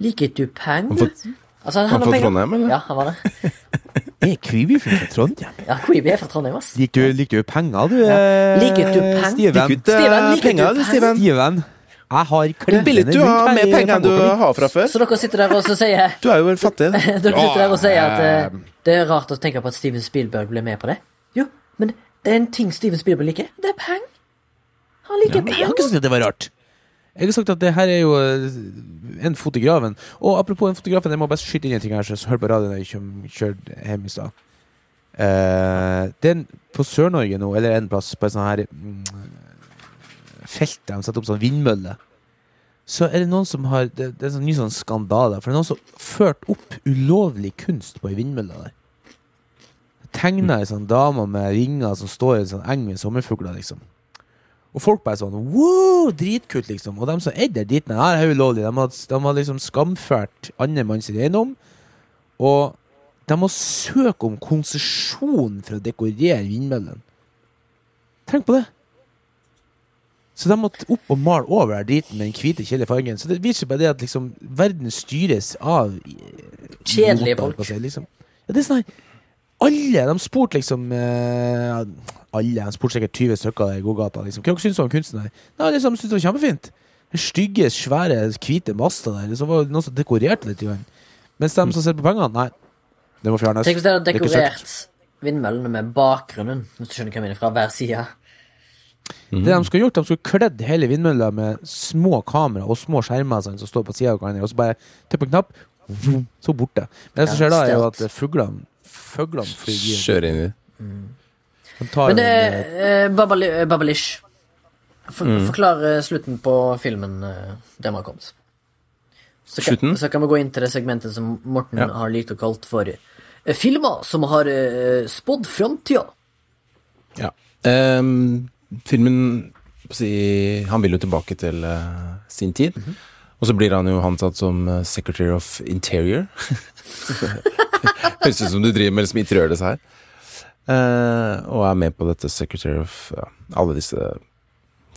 Liket du peng, Han du? fått- Altså, han han fra penger. Trondheim, eller? Ja, han var det. Er Kvibi fra Trondheim? Ja, Kvibi er fra Trondheim, ass. Liker du, liker du penger, du, Ja. Liker du peng? Steven? Liker du Steven, liker penger, du du, peng? Steven? Steven, jeg har Hvor billig du har mer penger enn du har fra før? Så dere sitter der og så sier Du er jo vel fattig. Dere sitter der og sier at uh, det er rart å tenke på at Steven Spielberg ble med på det. Jo, men det er en ting Steven Spielberg liker. Det er peng. Han liker Jeg har ikke sagt at det var rart. Jeg har sagt at det her er jo eh, en fot i graven. Og apropos en fotografen, jeg må bare skyte inn en ting her, så hør på radioen da jeg kjører hjem i stad. Eh, den på Sør-Norge nå, eller en plass på et sånt her mm, felt der de setter opp sånn vindmølle, så er det noen som har Det, det er en sånn ny sånn skandale. For det er noen som har ført opp ulovlig kunst på ei vindmølle der. Tegna ei sånn dame med ringer som står i en sånn eng med sommerfugler, liksom. Og folk bare sånn wow, dritkult, liksom. Og de som eide dit, her er ulovlig. De har, de har liksom skamført andre manns eiendom. Og de må søke om konsesjon for å dekorere vindmøllen. Tenk på det! Så de måtte opp og male over der driten med den hvite, kjedelige fargen. Så det viser bare det at liksom verden styres av Kjedelige folk. seg, Liksom. Ja, det er sånn her Alle! De spurte liksom eh, Alle, de spurte sikkert 20 stykker i gågata. Liksom. Hva syns du om kunsten her? Nei, liksom, syntes det var kjempefint. Den stygge, svære, hvite masta der. Så var det noen som dekorerte litt. Igjen. Mens de som ser på pengene, nei. Det må fjernes. Tenk hvis de hadde er dekorert vindmøllene med bakgrunnen, hvis du skjønner hva jeg mener, fra hver side. Det de skulle gjort, de skulle kledd hele vindmølla med små kamera og små skjermer sånn, som står på sida av hverandre, og så bare trykke en knapp, så borte. Men det som skjer da, er jo at fuglene Fuglene flyr inn. Kjøre inn i det. Men eh, eh, Babali- eh, Babalish. For, Mm. Forklar slutten på filmen eh, der har kommet. Så kan, så kan vi gå inn til det segmentet som Morten Ja. har likt å kalt for eh, filmer som har uh, spådd framtida. Ja. Um, filmen si, Han vil jo tilbake til uh, sin tid. Og så blir han jo ansatt som Secretary of Interior. Høres ut som du driver med liksom interiørdesign. Uh, og er med på dette Secretary of ja, alle disse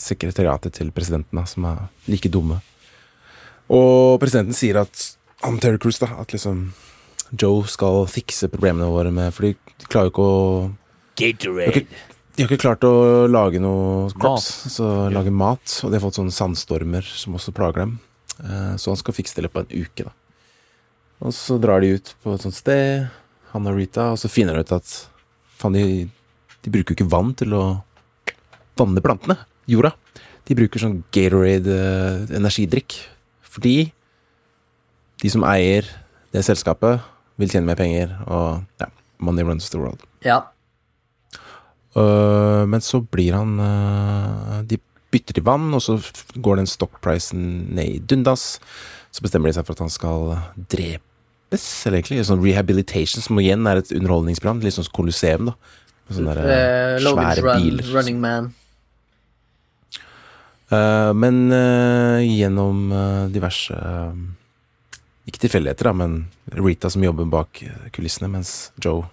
sekretariatet til presidenten, da, som er like dumme. Og presidenten sier at han Terry Cruise, da, at liksom Joe skal fikse problemene våre med For de klarer jo ikke å Gatorade. de har ikke klart å lage noe crops, så lage mat. Og de har fått sånne sandstormer som også plager dem. Eh, Så han skal fikse det i løpet av en uke, da. Og så drar de ut på et sånt sted, han og Rita, og så finner de ut at faen, de, de bruker jo ikke vann til å vanne plantene. Jorda. De bruker sånn Gatorade eh. Fordi de som eier det selskapet, vil tjene mer penger, og ja, money runs the world. Ja. Uh, men så blir han uh, De bytter til vann, og så går den stockprisen ned i dundas. Så bestemmer de seg for at han skal drepes, eller egentlig. Sånn rehabilitation, som igjen er et underholdningsprogram. Litt sånn Colosseum, da. Sånne der, Eh, svære Run, biler. Running Man. Uh, men uh, gjennom eh, diverse eh, Ikke tilfeldigheter, da, men Rita som jobber bak eh, kulissene, mens Joe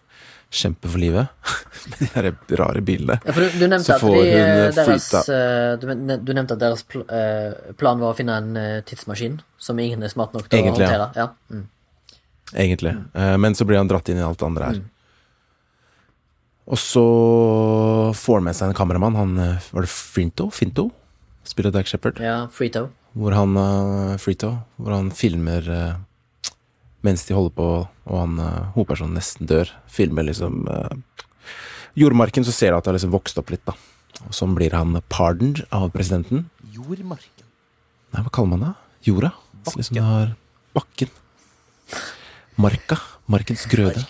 kjemper for livet med de her rare bilene. Ja, for du, du nevnte Så at de, eh, eh, deres eh, du, nevnte at deres pl eh, plan var å finne en eh, tidsmaskin som ingen er smart nok til Egentlig, å ja. håndtere. Ja. Mm. Egentlig. Eh, men så blir han dratt inn i alt det andre her. Mm. Og så får han med seg en kameramann. Han, eh, var det Finto? Finto? Spiller Dag Shepherd. ja, Frito. Hvor han uh, Frito, hvor han filmer eh, mens de holder på, og han uh, hovedpersonen nesten dør. Filmer liksom eh, jordmarken, så ser du at det har liksom vokst opp litt, da. Og sånn blir han pardoned av presidenten. Jordmarken. Nei, hva kaller man det? Jorda? Bakken. liksom har bakken. Marka. Markens grøde.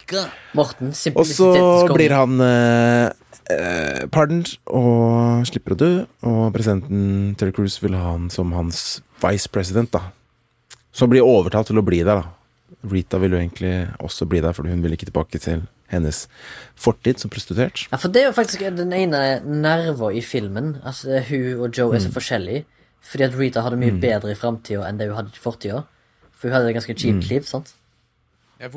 Morten, Og så blir han eh, eh, pardoned og slipper å dø. Og presidenten Terry Cruise vil ha han som hans vice president, da. Så han blir overtalt til å bli der, da. Rita vil jo egentlig også bli der, for hun vil ikke tilbake til hennes fortid som prostituert. Ja, for det er jo faktisk den ene nerva i filmen. Altså, hun og Joe er Mm. så forskjellige. Fordi at Rita hadde mye bedre i framtida enn det hun hadde i fortida. For hun hadde et ganske Mm. kjipt liv, sant? Jeg er,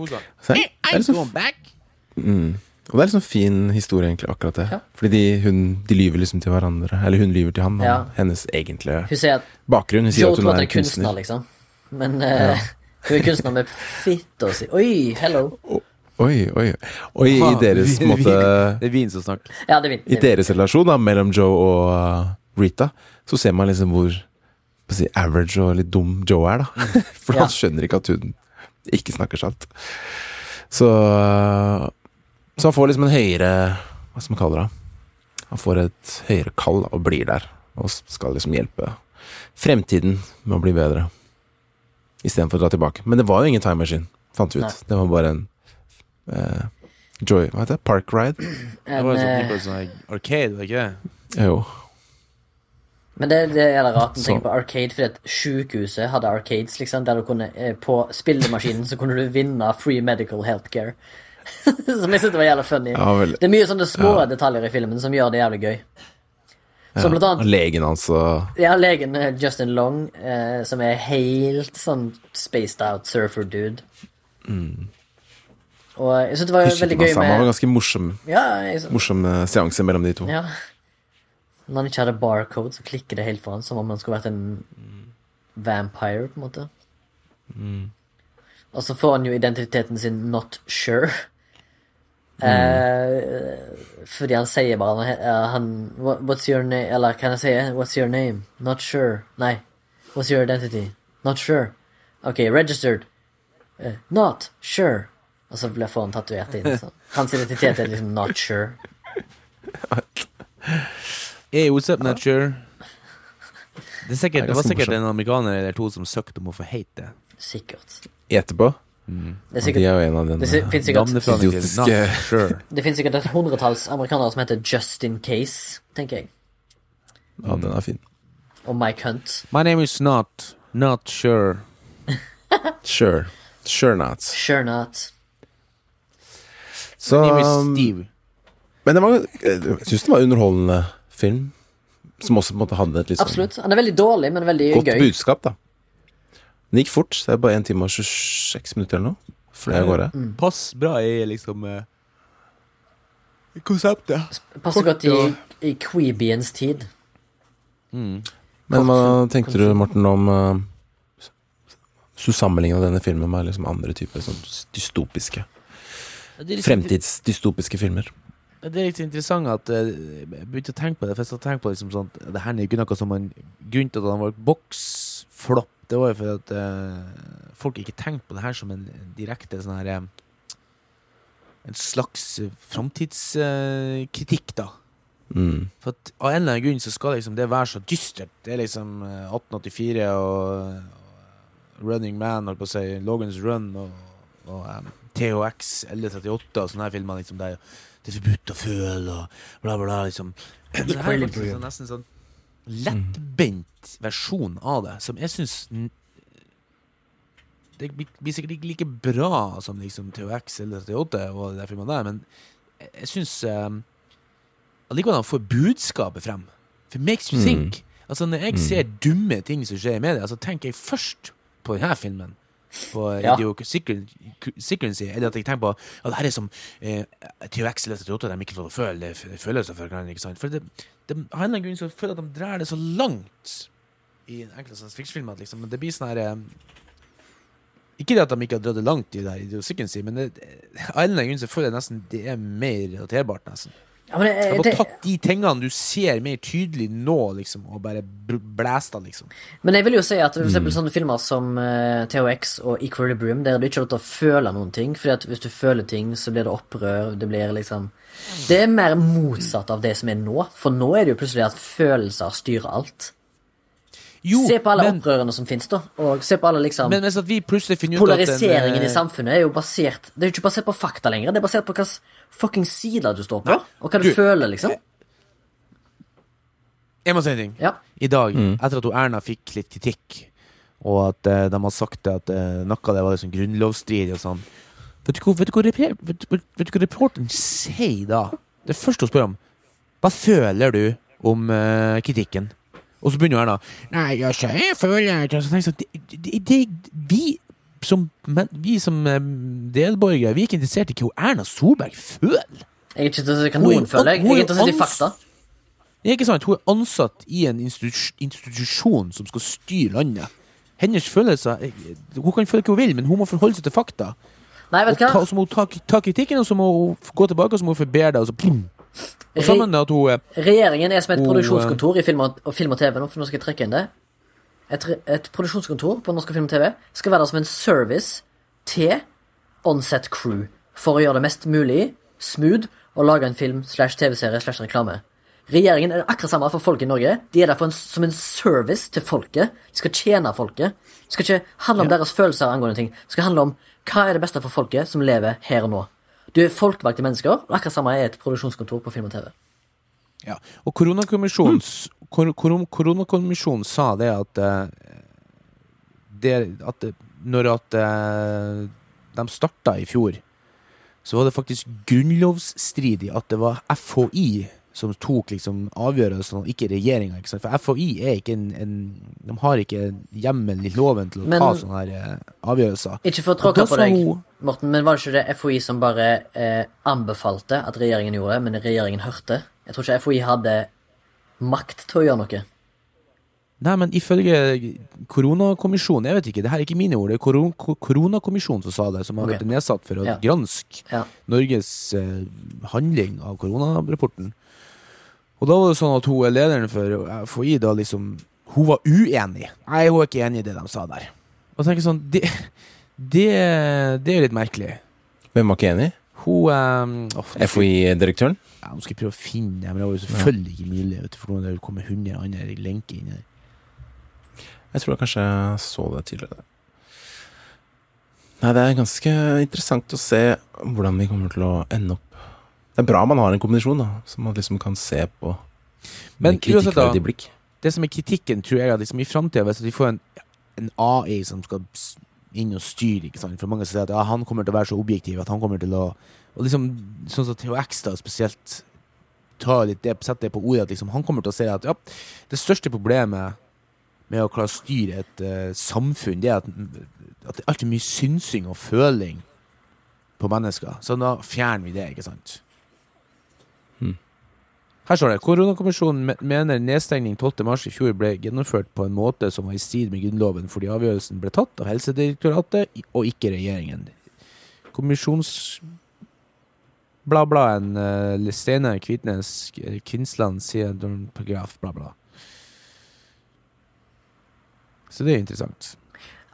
sånn. Er liksom, back. mm, og det er liksom fin historie, egentlig, akkurat det. Ja. Fordi de, hun, de lyver liksom til hverandre. Eller hun lyver til han, Ja. hennes egentlige Hun sier at bakgrunn. Hun sier Joe at hun er er kunstner, kunstner. liksom. Men eh, hun er kunstner med fitta si. Oi, hello. Oi, oi. Og i, i deres på måte Det er vin som snakker. Ja, det er vin, I deres relasjon da, mellom Joe og uh, Rita, så ser man liksom hvor si, average og litt dum Joe er, da. For Ja. han skjønner ikke at hun ikke snakker sant. Så uh, Så han får liksom en høyere Hva skal man kalle det? Han får et høyere kall og blir der. Og skal liksom hjelpe fremtiden med å bli bedre. Istedenfor å dra tilbake. Men det var jo ingen time machine, fant vi ut. Nei. Det var bare en eh, Joy Hva heter det? Park ride? Det var En, sånn eh, type sånn her arcade, var det ikke det? Jo. Men det, det er det rart å tenke på arcade, fordi at sykehuset hadde arcades, liksom, der du kunne eh, På spillemaskinen så kunne du vinne free medical healthcare. som jeg syntes var jævlig funny. Ja, vel. Det er mye sånne små Ja. detaljer i filmen som gjør det jævlig gøy. Som blant annet legen hans og Ja, legen eh, Justin Long, eh, som er helt sånn spaced out surfer-dude. Og jeg synes det var Mm. Veldig gøy med han var en ganske morsom, Ja, morsom eh, seanse mellom de to. ja. Når han ikke hadde barcode, så klikker det helt for han som om han skulle vært en vampire, på en måte. Mm. Og så får han jo identiteten sin not sure. Mm. Eh, fordi han sier bare han, eh, han What's your name? Eller kan jeg si What's your name? Not sure. Nei. What's your identity? Not sure. Ok, registered. Eh, not sure. Og så blir- får han tatovert inn. Så. Hans identitet er liksom not sure. Hey, what's up, not? Det, sikkert, Det var sikkert en amerikaner eller to som søkte om å få hete det. Sikkert. Etterpå. Det er sikkert, de er jo en av det denne finnes sikkert, idiotiske- sure. det finnes sikkert et hundretalls amerikanere som heter Justin Case, tenker jeg. Ja, den er fin. Og Mike Hunt. My name is not not sure. Sure. Sure not. Sure not. Så My name um, is Steve. Men det var, jeg syns det var underholdende film. Som også på en måte hadde et litt sånn Absolutt. Han er veldig dårlig, men veldig godt gøy. budskap, da. Den gikk fort. så Det er bare 1 time og 26 minutter eller noe. Fløy av gårde. Mm. Pass bra i liksom uh, konseptet. Passer godt i, i Queebiens tid. Mm. Men hva tenkte du, Morten, om uh, Hvis du denne filmen med liksom andre typer sånn dystopiske litt- Fremtidsdystopiske filmer? Det er litt interessant at eh, Jeg begynte å tenke på det. For jeg tenkte på liksom sånn Det her er ikke noe som en Grunnen til at han var boksflopp, det var jo fordi at uh, folk ikke tenkte på det her som en direkte sånn her eh, En slags framtidskritikk, uh, da. Mm. For at av en eller annen grunn så skal liksom det være så dystert. Det er liksom eh, 1884 og, Running Man, holdt på å si, Logans Run og, og um, THX eller 38 og sånne her filmer liksom der det er forbudt å føle og bla, bla, liksom. Men det her er faktisk en sånn, nesten sånn lettbent versjon av det, som jeg syns Det blir sikkert ikke like bra som liksom THX eller 38 og de filmene der, men jeg, syns um, allikevel han får budskapet frem. For makes you Mm. Altså Når jeg ser dumme ting som skjer i media, så tenker jeg først på denne filmen. På Ja. Secrecy. Eller at jeg tenker på at det her er som eh, THX eller 38 de ikke får føle følelser for hverandre. ikke sant? For det, det, eller annen grunn så føler at de drar det så langt i enkelte science fiction-filmer. Liksom. Men det blir sånn her eh, Ikke det at de ikke har dratt det langt i det her Idiosyncrasy, men det, av en eller annen grunn så føler jeg nesten det er mer relaterbart, nesten. Ja, men De jeg, har tatt de tingene du ser mer tydelig nå, liksom, og bare bl- blæsta, liksom. men jeg vil jo si at for eksempel sånne filmer som uh, THX og Equilibrium, der er det ikke lov til å føle noen ting. Fordi at hvis du føler ting, så blir det opprør. Det blir liksom Det er mer motsatt av det som er nå. For nå er det jo plutselig at følelser styrer alt. Jo, se på alle men, opprørene som finnes, da. Og se på alle liksom men hvis at vi plutselig finner ut at en, Polariseringen eh, i samfunnet er jo basert Det er jo ikke basert på fakta lenger. Det er basert på hvilken fucking side du står på, ja. og hva du, du- føler, liksom. Jeg må si en ting. Ja. I dag, etter at Erna fikk litt kritikk, og at uh, de har sagt det at uh, noe av det var liksom grunnlovsstridig og sånn vet du hva reporteren sier da? Det første hun spør om Hva føler du om uh, kritikken? Og så begynner Erna Nei, altså, jeg føler ikke Så jeg sånn, det, det, det, Vi som, men, vi som eh, delborgere Vi er ikke interessert i hva Erna Solberg føler. Jeg er ikke interessert i hva noen føler. Jeg er er interessert i fakta. Det er ikke sant, Hun er ansatt i en institusjon som skal styre landet. Hennes følelser eh, Hun kan føle hva hun vil, men hun må forholde seg til fakta. Nei, vet du ta, så må hun ta, ta kritikken, og så må hun gå tilbake og så må hun forbedre det. Og så plum. Og eh, Regjeringen er som et Og, produksjonskontor i film og, og film og TV. Nå, for nå skal jeg trekke inn det. Et, et produksjonskontor på Norsk Film og TV skal være der som en service til onset crew for å gjøre det mest mulig smooth å lage en film slash TV-serie slash reklame. Regjeringen er akkurat samme for folk i Norge. De er der for en, som en service til folket. De skal tjene folket. Det skal ikke handle om deres følelser angående ting. Det skal handle om hva er det beste for folket som lever her og nå. Du er folkevalgte mennesker, og akkurat samme er et produksjonskontor på film og TV. Ja, og koronakommisjonen kor, kor, koronakommisjonen sa det at eh, det, at det, Når at eh, de starta i fjor, så var det faktisk grunnlovsstridig at det var FHI som tok liksom avgjørelsen, og ikke regjeringa. For FHI er ikke en, en De har ikke hjemmel i loven til å Men- ta sånne her eh, avgjørelser. Ikke for å tråkke på deg, Morten, men var det ikke det FHI som bare eh, anbefalte at regjeringen gjorde men regjeringen hørte? Jeg tror ikke FHI hadde makt til å gjøre noe. Nei, men ifølge koronakommisjonen Jeg vet ikke, det her er ikke mine ord. Det er koron koronakommisjonen som sa det, som har okay. vært nedsatt for å Ja. granske Ja. Norges eh, handling av koronarapporten. Og da var det sånn at hun er lederen for FHI da liksom Hun var uenig. Nei, hun er ikke enig i det de sa der. Og tenker sånn Det, det, det er jo litt merkelig. Hvem var ikke enig? Hun um, oh, FHI-direktøren? Ja, Nå skal jeg prøve å finne det, men det var jo selvfølgelig ikke mulig. Vet du, for det kommer 100 andre lenker inn der. Jeg tror jeg kanskje så det tidligere. Nei, det er ganske interessant å se hvordan vi kommer til å ende opp. Det er bra man har en kombinasjon, da, som man liksom kan se på Men med kritikkverdig blikk. det som er kritikken, tror jeg, at liksom i framtida, hvis vi får en, en AI som skal inn og styre, ikke sant? for mange sier at ja, han kommer til å være så objektiv at han kommer til å og liksom, Sånn som THX da spesielt tar litt det, setter det på ordet, at liksom, han kommer til å si at ja, det største problemet med å klare å styre et uh, samfunn, det er at, at det alltid er mye synsing og føling på mennesker. Så da fjerner vi det, ikke sant? Her står det Koronakommisjonen mener nedstengning 12. mars i fjor ble gjennomført på en måte som var i strid med Grunnloven, fordi avgjørelsen ble tatt av Helsedirektoratet og ikke regjeringen. Kommisjons... Bla, bla, en uh, Steinar Kvitnes eh, Kvinsland sier paragraf, bla, bla. Så det er interessant.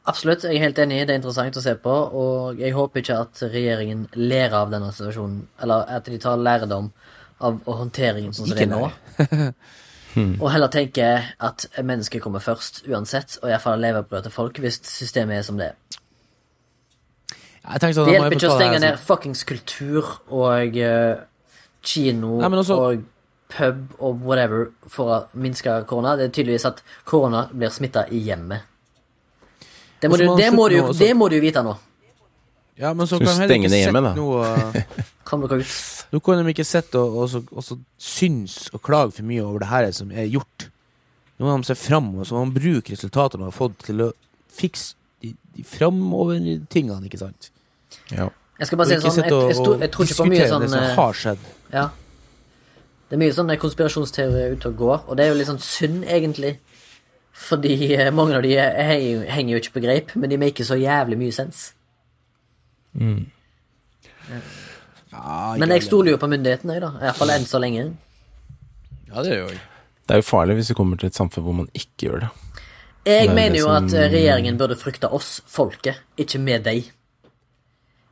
Absolutt, jeg er helt enig. Det er interessant å se på. Og jeg håper ikke at regjeringen ler av denne situasjonen, eller at de tar lærdom håndteringen sånn som det er nå. Og heller tenke at mennesket kommer først uansett, og iallfall levebrød til folk hvis systemet er som det er. Jeg sånn, Det hjelper ikke å stenge ned fuckings kultur og uh, kino Nei, også- og pub og whatever for å minske korona. Det er tydeligvis at korona blir smitta i hjemmet. Det må, Og du, det, må du, nå også. det må du vite nå. Ja, men så Skal kan du stenge ned hjemmet, da? noe Kom dere ut. Nå kan de ikke sitte og, og, og, og synes og klage for mye over det her som er gjort. Nå må de se fram, og så må de bruke resultatene de har fått, til å fikse de, de framover-tingene, ikke sant? Ja. Jeg skal bare si det sånn, jeg, jeg, jeg, jeg tror ikke på mye sånn det som eh, har skjedd. Ja. Det er mye sånne konspirasjonsteorier ute og går, og det er jo litt sånn synd, egentlig. Fordi eh, mange av de henger, jo ikke på greip, men de maker så jævlig mye sens. Ja, Men jeg stoler jo på myndighetene, jeg, da. Iallfall enn så lenge. Ja, det gjør jeg. Det er jo farlig hvis vi kommer til et samfunn hvor man ikke gjør det. Jeg Det er mener det jo som- at eh, regjeringen burde frykte oss, folket, ikke med deg.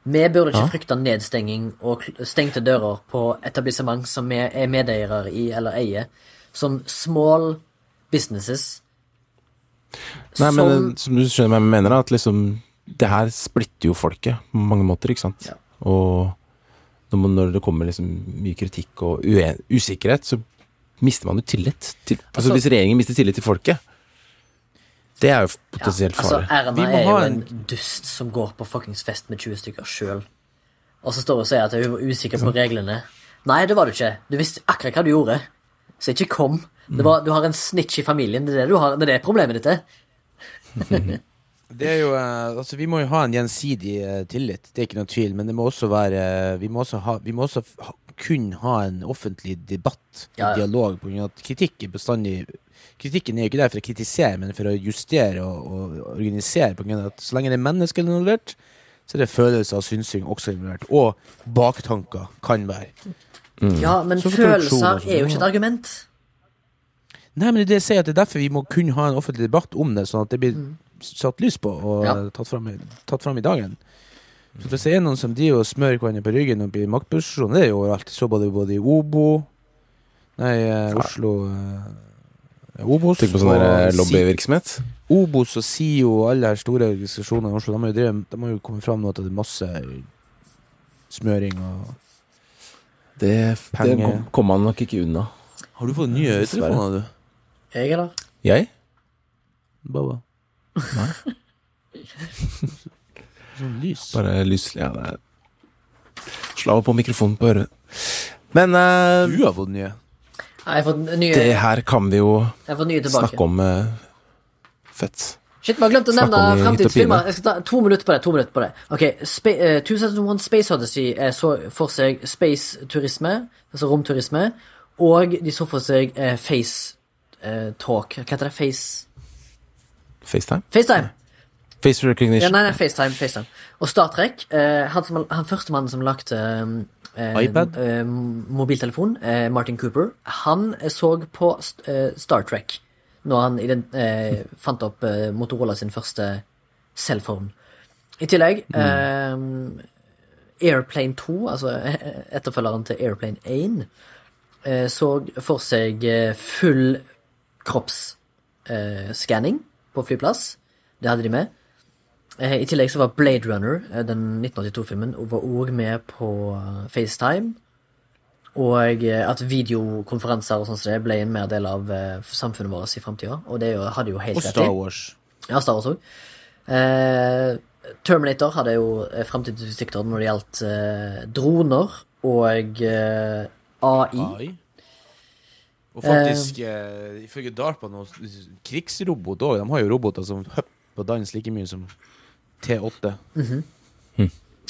Vi burde ikke Ja. frykte nedstenging og stengte dører på etablissement som vi er medeiere i eller eier, som small businesses. Nei, men som eh, som du skjønner hva jeg mener, at liksom Det her splitter jo folket på mange måter, ikke sant? Ja. Og når, man, når det kommer liksom mye kritikk og uen usikkerhet, så mister man jo tillit. Til, altså, Altså- hvis regjeringen mister tillit til folket, det er jo potensielt Altså, farlig. Erna Vi må er jo ha en en- dust som går på fuckings fest med 20 stykker sjøl. Og så står hun og sier at hun var usikker på reglene. Nei, det var du ikke. Du visste akkurat hva du gjorde. Så ikke kom. Det var, du har en snitch i familien. Det er det, du har, det er det problemet ditt er. Det er jo, eh, altså Vi må jo ha en gjensidig eh, tillit, det er ikke noe tvil. Men det må også være Vi må også, ha, vi må også ha, kun ha en offentlig debatt, Ja, ja. dialog, på grunn av at kritikk er bestandig Kritikken er jo ikke der for å kritisere, men for å justere og, og organisere. På grunn av at Så lenge det er mennesker involvert, så er det følelser og synsing også involvert. Og baktanker kan være. Ja, men Så følelser er jo ikke et argument. Nei, men det er sier at det er derfor vi må kun ha en offentlig debatt om det, sånn at det blir satt lys på og Ja. tatt, fram, i- tatt fram i dagen. Så hvis det er noen som de og smører hverandre på ryggen og blir maktposisjon, det er jo overalt. Så både, både i Obo Nei, eh, Oslo eh, Obos Tenk på sånn eh, lobbyvirksomhet. Obos og SIO og alle her store organisasjonene i Oslo, de har jo, drevet, de har jo kommet fram nå at det er masse smøring og Det, det kommer kom- man nok ikke unna. Har du fått nye øretelefoner, du? Jeg, eller? Jeg? Baba? Sånn lys. Bare lys Ja, det Slå av på mikrofonen på øret. Men eh, Du har fått nye. Jeg har fått nye, det her kan vi jo jeg har fått nye tilbake. snakke om eh, fett. Shit, bare glemt å Snakk nevne om i fremtidsfilmer. Jeg skal ta to minutter på det. to minutter på det Ok, Spa eh, 2001 Space Odyssey eh, så for seg space-turisme, altså romturisme, og de så for seg eh, face eh, talk. Hva heter det? Face FaceTime? FaceTime! Face Ja, nei, nei, FaceTime. FaceTime. Og Star Trek. Eh, han, som, han første mannen som lagde eh, iPad? eh, mobiltelefon, eh, Martin Cooper, han så på eh, Star Trek når han den, eh, fant opp eh, Motorola sin første cellphone. I tillegg eh, Airplane 2, altså eh, etterfølgeren til Airplane 1, eh, så for seg eh, full kroppsskanning på flyplass. Det hadde de med. Eh, I tillegg så var Blade Runner, eh, den 1982-filmen, var òg med på eh, FaceTime. Og at videokonferanser og sånn som det ble en mer del av samfunnet vårt i framtida. Og det jo- hadde jo helt Og rett Star. Wars. Ja, Star Wars òg. Eh, Terminator hadde jo framtidsutsikter når det gjaldt eh, droner og eh, AI. AI. Og faktisk, eh, ifølge DARPA nå, krigsrobot òg. De har jo roboter som hopper og danser like mye som T8. Mhm.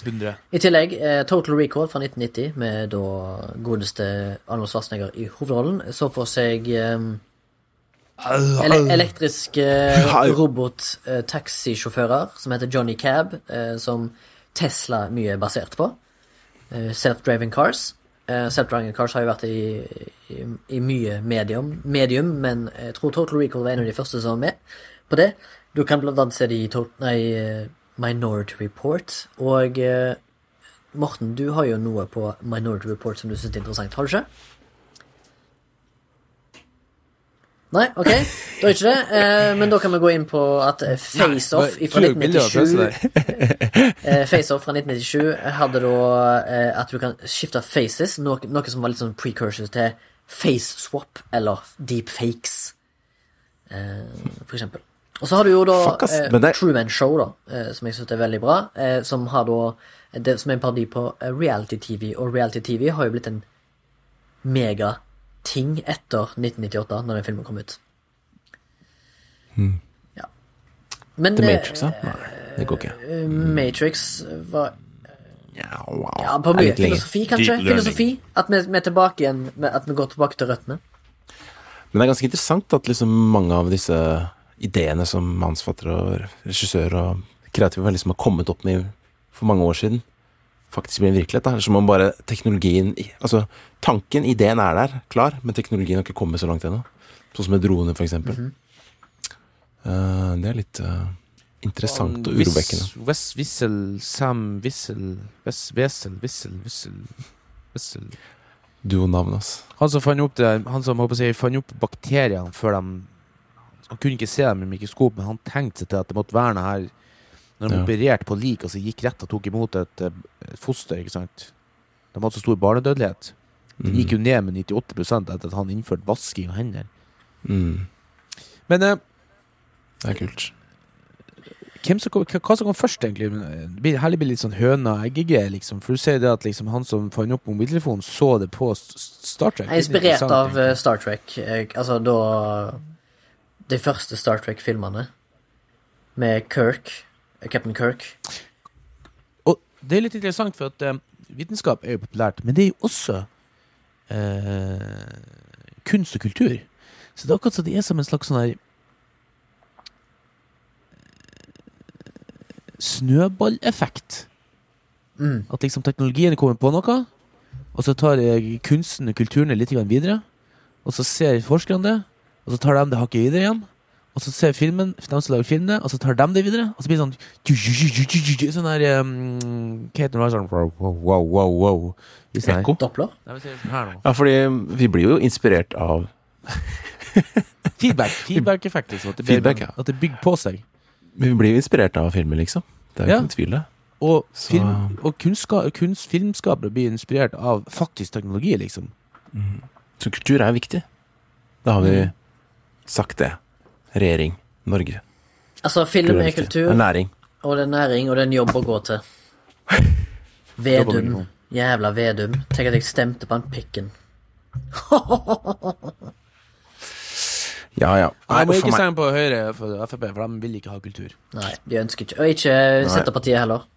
100. I tillegg eh, Total Recall fra 1990, med da godeste Arnold Schwarzenegger i hovedrollen, så for seg eh, ele elektriske robot-taxisjåfører som heter Johnny Cab, eh, som Tesla er mye basert på. Eh, Self-driving cars. Eh, Self-driving cars har jo vært i, i, i mye medium, medium, men jeg tror Total Recall var en av de første som var med på det. Du kan blant annet se det i nei, eh, Minority Report. Og eh, Morten, du har jo noe på Minority Report som du syns er interessant, har du ikke? Nei, ok. Det er ikke det, eh, men da kan vi gå inn på at eh, FaceOff fra bildet av 1997 Tesla. eh, FaceOff fra 1997 hadde da eh, at du kan skifte faces, noe, noe som var litt sånn precursor til face swap eller deepfakes, eh, for eksempel. Og så har du jo da eh, Truman Show, da, eh, som jeg syns er veldig bra, eh, som har da det som er en parodi på eh, reality-TV, og reality-TV har jo blitt en megating etter 1998, når den filmen kom ut. Ja. Men The eh, Matrix, da? Nei, det går ikke. Mm. Matrix var Ja, wow. ja, på mye filosofi, kanskje. Filosofi. At vi, vi er tilbake igjen At vi går tilbake til røttene. Men det er ganske interessant at liksom mange av disse ideene som manusforfattere og regissører og kreative liksom har kommet opp med for mange år siden, faktisk blir en virkelighet. Da. Som om bare teknologien Altså, tanken, ideen er der, klar, men teknologien har ikke kommet så langt ennå. Sånn som med droner, for eksempel. -hmm. uh, det er litt uh, interessant og urovekkende. Wes Wissel, Sam Wissel Wes Wesel, Wissel, Wissel Wissel Duonavn, altså. Han som fant opp det Han som håper si, fant opp bakteriene før de Han kunne ikke se dem i mikroskop, men han tenkte seg til at det måtte være noe her Når de Ja. opererte på lik, og så gikk rett og tok imot et, eh, et foster, ikke sant De hadde så stor barnedødelighet. Den gikk jo ned med 98 etter at han innførte vasking av hender. Mm. Men eh, Det er kult. hvem som kom, hva som kom først, egentlig? Det blir- Her blir det litt sånn høna og egget, liksom. For du sier det at liksom, han som fant opp mobiltelefonen, så det på Star Trek. Jeg er inspirert av egentlig. eh, Star Trek. eh, Altså da De første Star Trek-filmene. Med Kirk. Captain Kirk. Og det er litt interessant, for at eh, vitenskap er jo populært, men det er jo også eh, kunst og kultur. Så det er akkurat som det er som en slags sånn her eh, Snøballeffekt. Mm. At liksom teknologien kommer på noe, og så tar eh, kunsten og kulturen det litt videre. Og så ser forskerne det, og så tar de det hakket videre igjen. Og så ser filmen, de som lager filmene, og så tar de det videre. Og så blir det sånn Sånn der um, Hva heter det? Sånn wow, wow, wow, wow. Ekko? Doppler. Men sånn. Ja, fordi vi blir jo inspirert av Feedback. Feedback-effekt, liksom. At det, Feedback, ja. at det bygger på seg. Vi blir jo inspirert av filmer, liksom. Det er jo Ja. ikke tvil, det. Og, film, og kunstska, kunst, filmskapere blir inspirert av faktisk teknologi, liksom. Så kultur er viktig. Da har vi Mm. sagt det. Regjering. Norge. Altså, film er kultur, Det er næring. og det er næring, og det er en jobb å gå til. Vedum. Jævla Vedum. Tenk at jeg stemte på han pikken. Ja, ja. Nei, må ikke stemme på Høyre for Frp, for de vil ikke ha kultur. Nei, de ønsker ikke Og ikke Senterpartiet heller.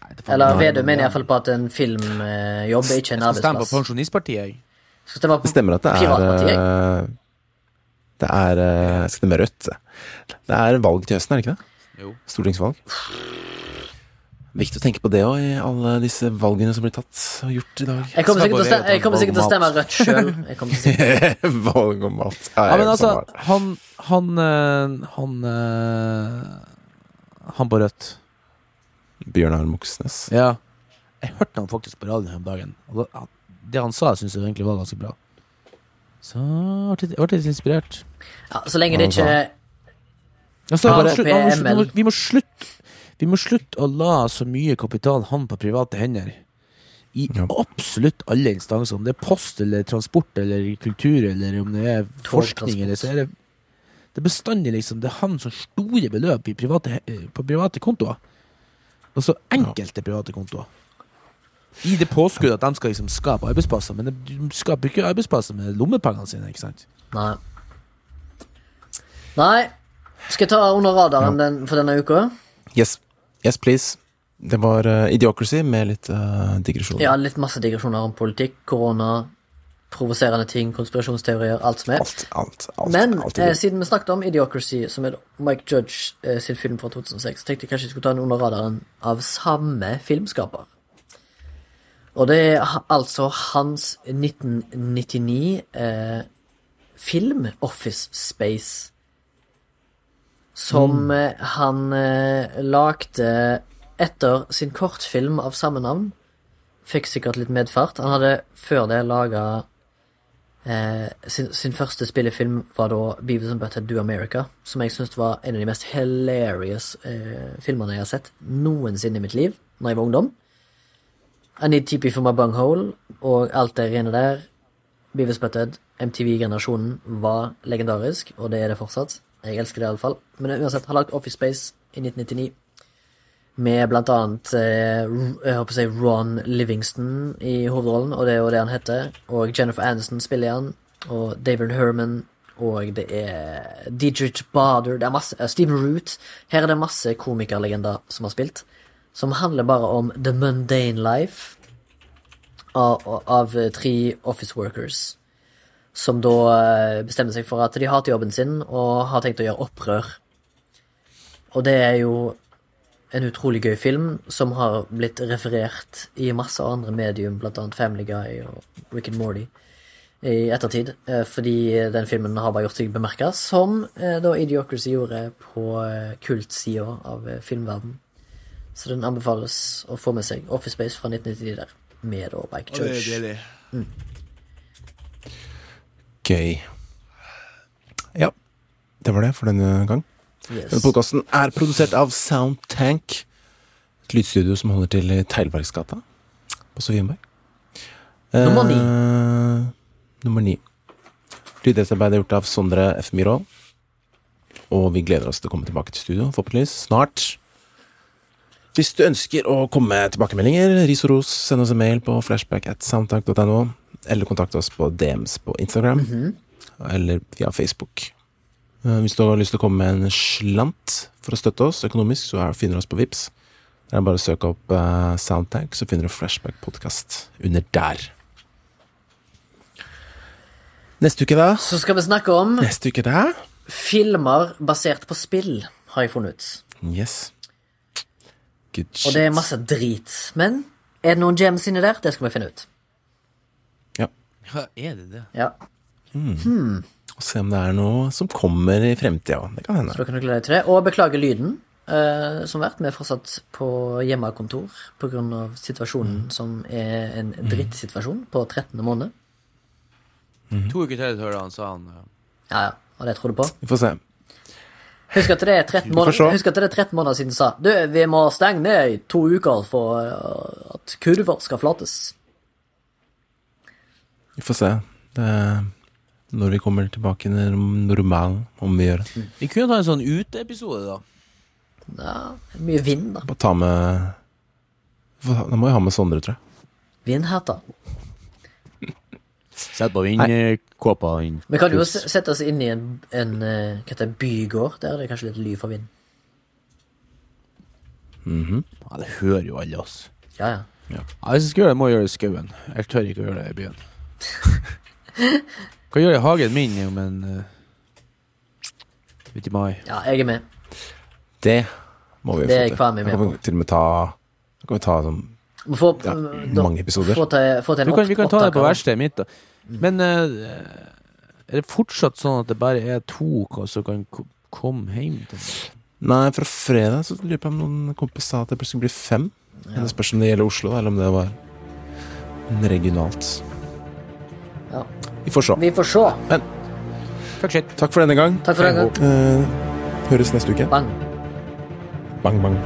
Nei, er Eller Vedum mener iallfall på at en filmjobb er ikke en Jeg skal stemme på arbeidsplass. Pensjonistpartiet, jeg. Skal stemme på Det stemmer at det er Piratpartiet. eh, Det er Jeg skal stemmer rødt. Det er valg til høsten, er det ikke det? Jo. Stortingsvalg. Viktig å tenke på det òg, i alle disse valgene som blir tatt og gjort i dag. Jeg kommer sikkert til å stemme, jeg kommer sikkert til å stemme rødt sjøl. Stemme Valg om mat. Ja, men altså, han Han eh, Han eh, Han på rødt. Bjørnar Moxnes. Ja. Jeg hørte han faktisk på radioen her om dagen. Og det han sa, syns jeg egentlig var ganske bra. Så ble jeg litt inspirert. Ja, så lenge det ikke Altså, bare, må slutt- må slutt- vi, må slutte, vi må slutte å la så mye kapital havne på private hender. I Ja. absolutt alle instanser. Om det er post eller transport eller kultur eller om det er forskning eller så er det Det er bestandig liksom Det havner så store beløp i private, he- på private kontoer. Altså enkelte private kontoer. I det påskuddet at de skal liksom skape arbeidsplasser, men de skaper ikke arbeidsplasser med lommepengene sine. ikke sant? Nei. Nei. Skal jeg ta under radaren den, for denne uka? Yes. yes, please. Det var uh, Idiocracy med litt uh, digresjon. Ja, litt masse digresjoner om politikk, korona, provoserende ting, konspirasjonsteorier, alt som er. Alt, alt, alt. Men alt eh, siden vi snakket om Idiocracy, som er Mike Judge eh, sin film fra 2006, tenkte jeg kanskje jeg skulle ta den under radaren av samme filmskaper. Og det er altså hans 1999 eh, film Office Space. Som mm. han eh, lagde etter sin kortfilm av samme navn. Fikk sikkert litt medfart. Han hadde før det laga Eh, sin, sin første spillefilm var da Beavis and Butthead Do America, som jeg syns var en av de mest hilarious eh, filmene jeg har sett noensinne i mitt liv, når jeg var ungdom. I Need TP for my bunghole og alt det rene der. Beavis Butthead, MTV-generasjonen, var legendarisk, og det er det fortsatt. Jeg elsker det iallfall. Men uansett, har lagd Office Space i 1999 med blant annet eh, jeg håper å si Ron Livingston i hovedrollen, og det er jo det han heter. Og Jennifer Aniston spiller i han, og David Herman, og det er Dietrich Bader Det er masse eh, Stephen Root. Her er det masse komikerlegender som har spilt, som handler bare om the mundane life av, av tre office workers. Som da eh, bestemmer seg for at de hater jobben sin og har tenkt å gjøre opprør. Og det er jo en utrolig gøy film som har blitt referert i masse andre medium, blant annet Family Guy og Rick and Morty i ettertid, eh, fordi den filmen har bare gjort seg bemerka, som eh, da Idiocracy gjorde på kultsida av filmverdenen. filmverden. Så den anbefales å få med seg Office Space fra 1990 der, med da Bike Church. Gøy. Ja, det var det for denne gang. Yes. Denne podkasten er produsert av Soundtank, et lydstudio som holder til i Teglbergsgata på Sofienberg. Nummer ni. Eh, nummer ni. Lydetterarbeidet er gjort av Sondre F. Myhrvold. Og vi gleder oss til å komme tilbake til studio, forhåpentligvis snart. Hvis du ønsker å komme med tilbakemeldinger, ris og ros, send oss en mail på flashback at soundtank.no, eller kontakt oss på DMs på Instagram, eller via Facebook. Eh, Hvis du har lyst til å komme med en slant for å støtte oss økonomisk, så er- finner du oss på Vips. Det er bare å søke opp eh, Soundtank, så finner du Flashback Podcast under der. Neste uke, da? Så skal vi snakke om Neste uke, da? filmer basert på spill, har jeg funnet ut. Yes. Good shit. Og det er masse drit. Men er det noen gems inni der? Det skal vi finne ut. Ja. Ja, er det det? Ja, Og se om det er noe som kommer i fremtida. Det kan hende. så da kan du glede deg til det. Og beklage lyden, Uh, som vært. Vi er fortsatt på hjemmekontor pga. situasjonen som er en drittsituasjon på 13. måned. To uker til, hører han, sa han. ja. Ja, ja. Og det tror du på? Vi får se. Husk at det er 13 måneder, husk at det er 13 måneder siden du sa Du, vi må stenge ned i to uker for eh, at kurver skal flates. Vi får se. Det når vi kommer tilbake til normalen, om vi gjør det. Vi kunne ta en sånn uteepisode, da. Ja, mye vind, da. Bare ta med Da må vi ha med Sondre, tror jeg. Vindhetta. Sett på vinnerkåpa. inn. Vi kan jo sette oss inn i en, en eh, hva heter det, bygård. Der er kanskje litt ly for vind. Ja, det hører jo alle oss. Ja, ja. Ja, hvis jeg skal gjøre det, må jeg gjøre det i skauen. Jeg tør ikke å gjøre det i byen. Hva gjør det i hagen min om en uh, uti i mai. Ja, jeg er med. Det må vi Det er få jeg til. faen meg med kan til og med ta Da kan vi ta sånn få, ja, da- mange episoder. få til, få til en Vi kan, vi kan ta det på verkstedet mitt, da. Men eh, er det fortsatt sånn at det bare er to som kan ko- komme hjem til? Nei, fra fredag så lurer jeg på om noen kompiser sa at det plutselig blir fem. Men Det spørs om det gjelder Oslo, eller om det var regionalt. Ja. Vi får se. Vi får se. Men takk, Takk for denne gang. Takk for denne gang. Eh, høres neste uke. Bang. Bang, bang.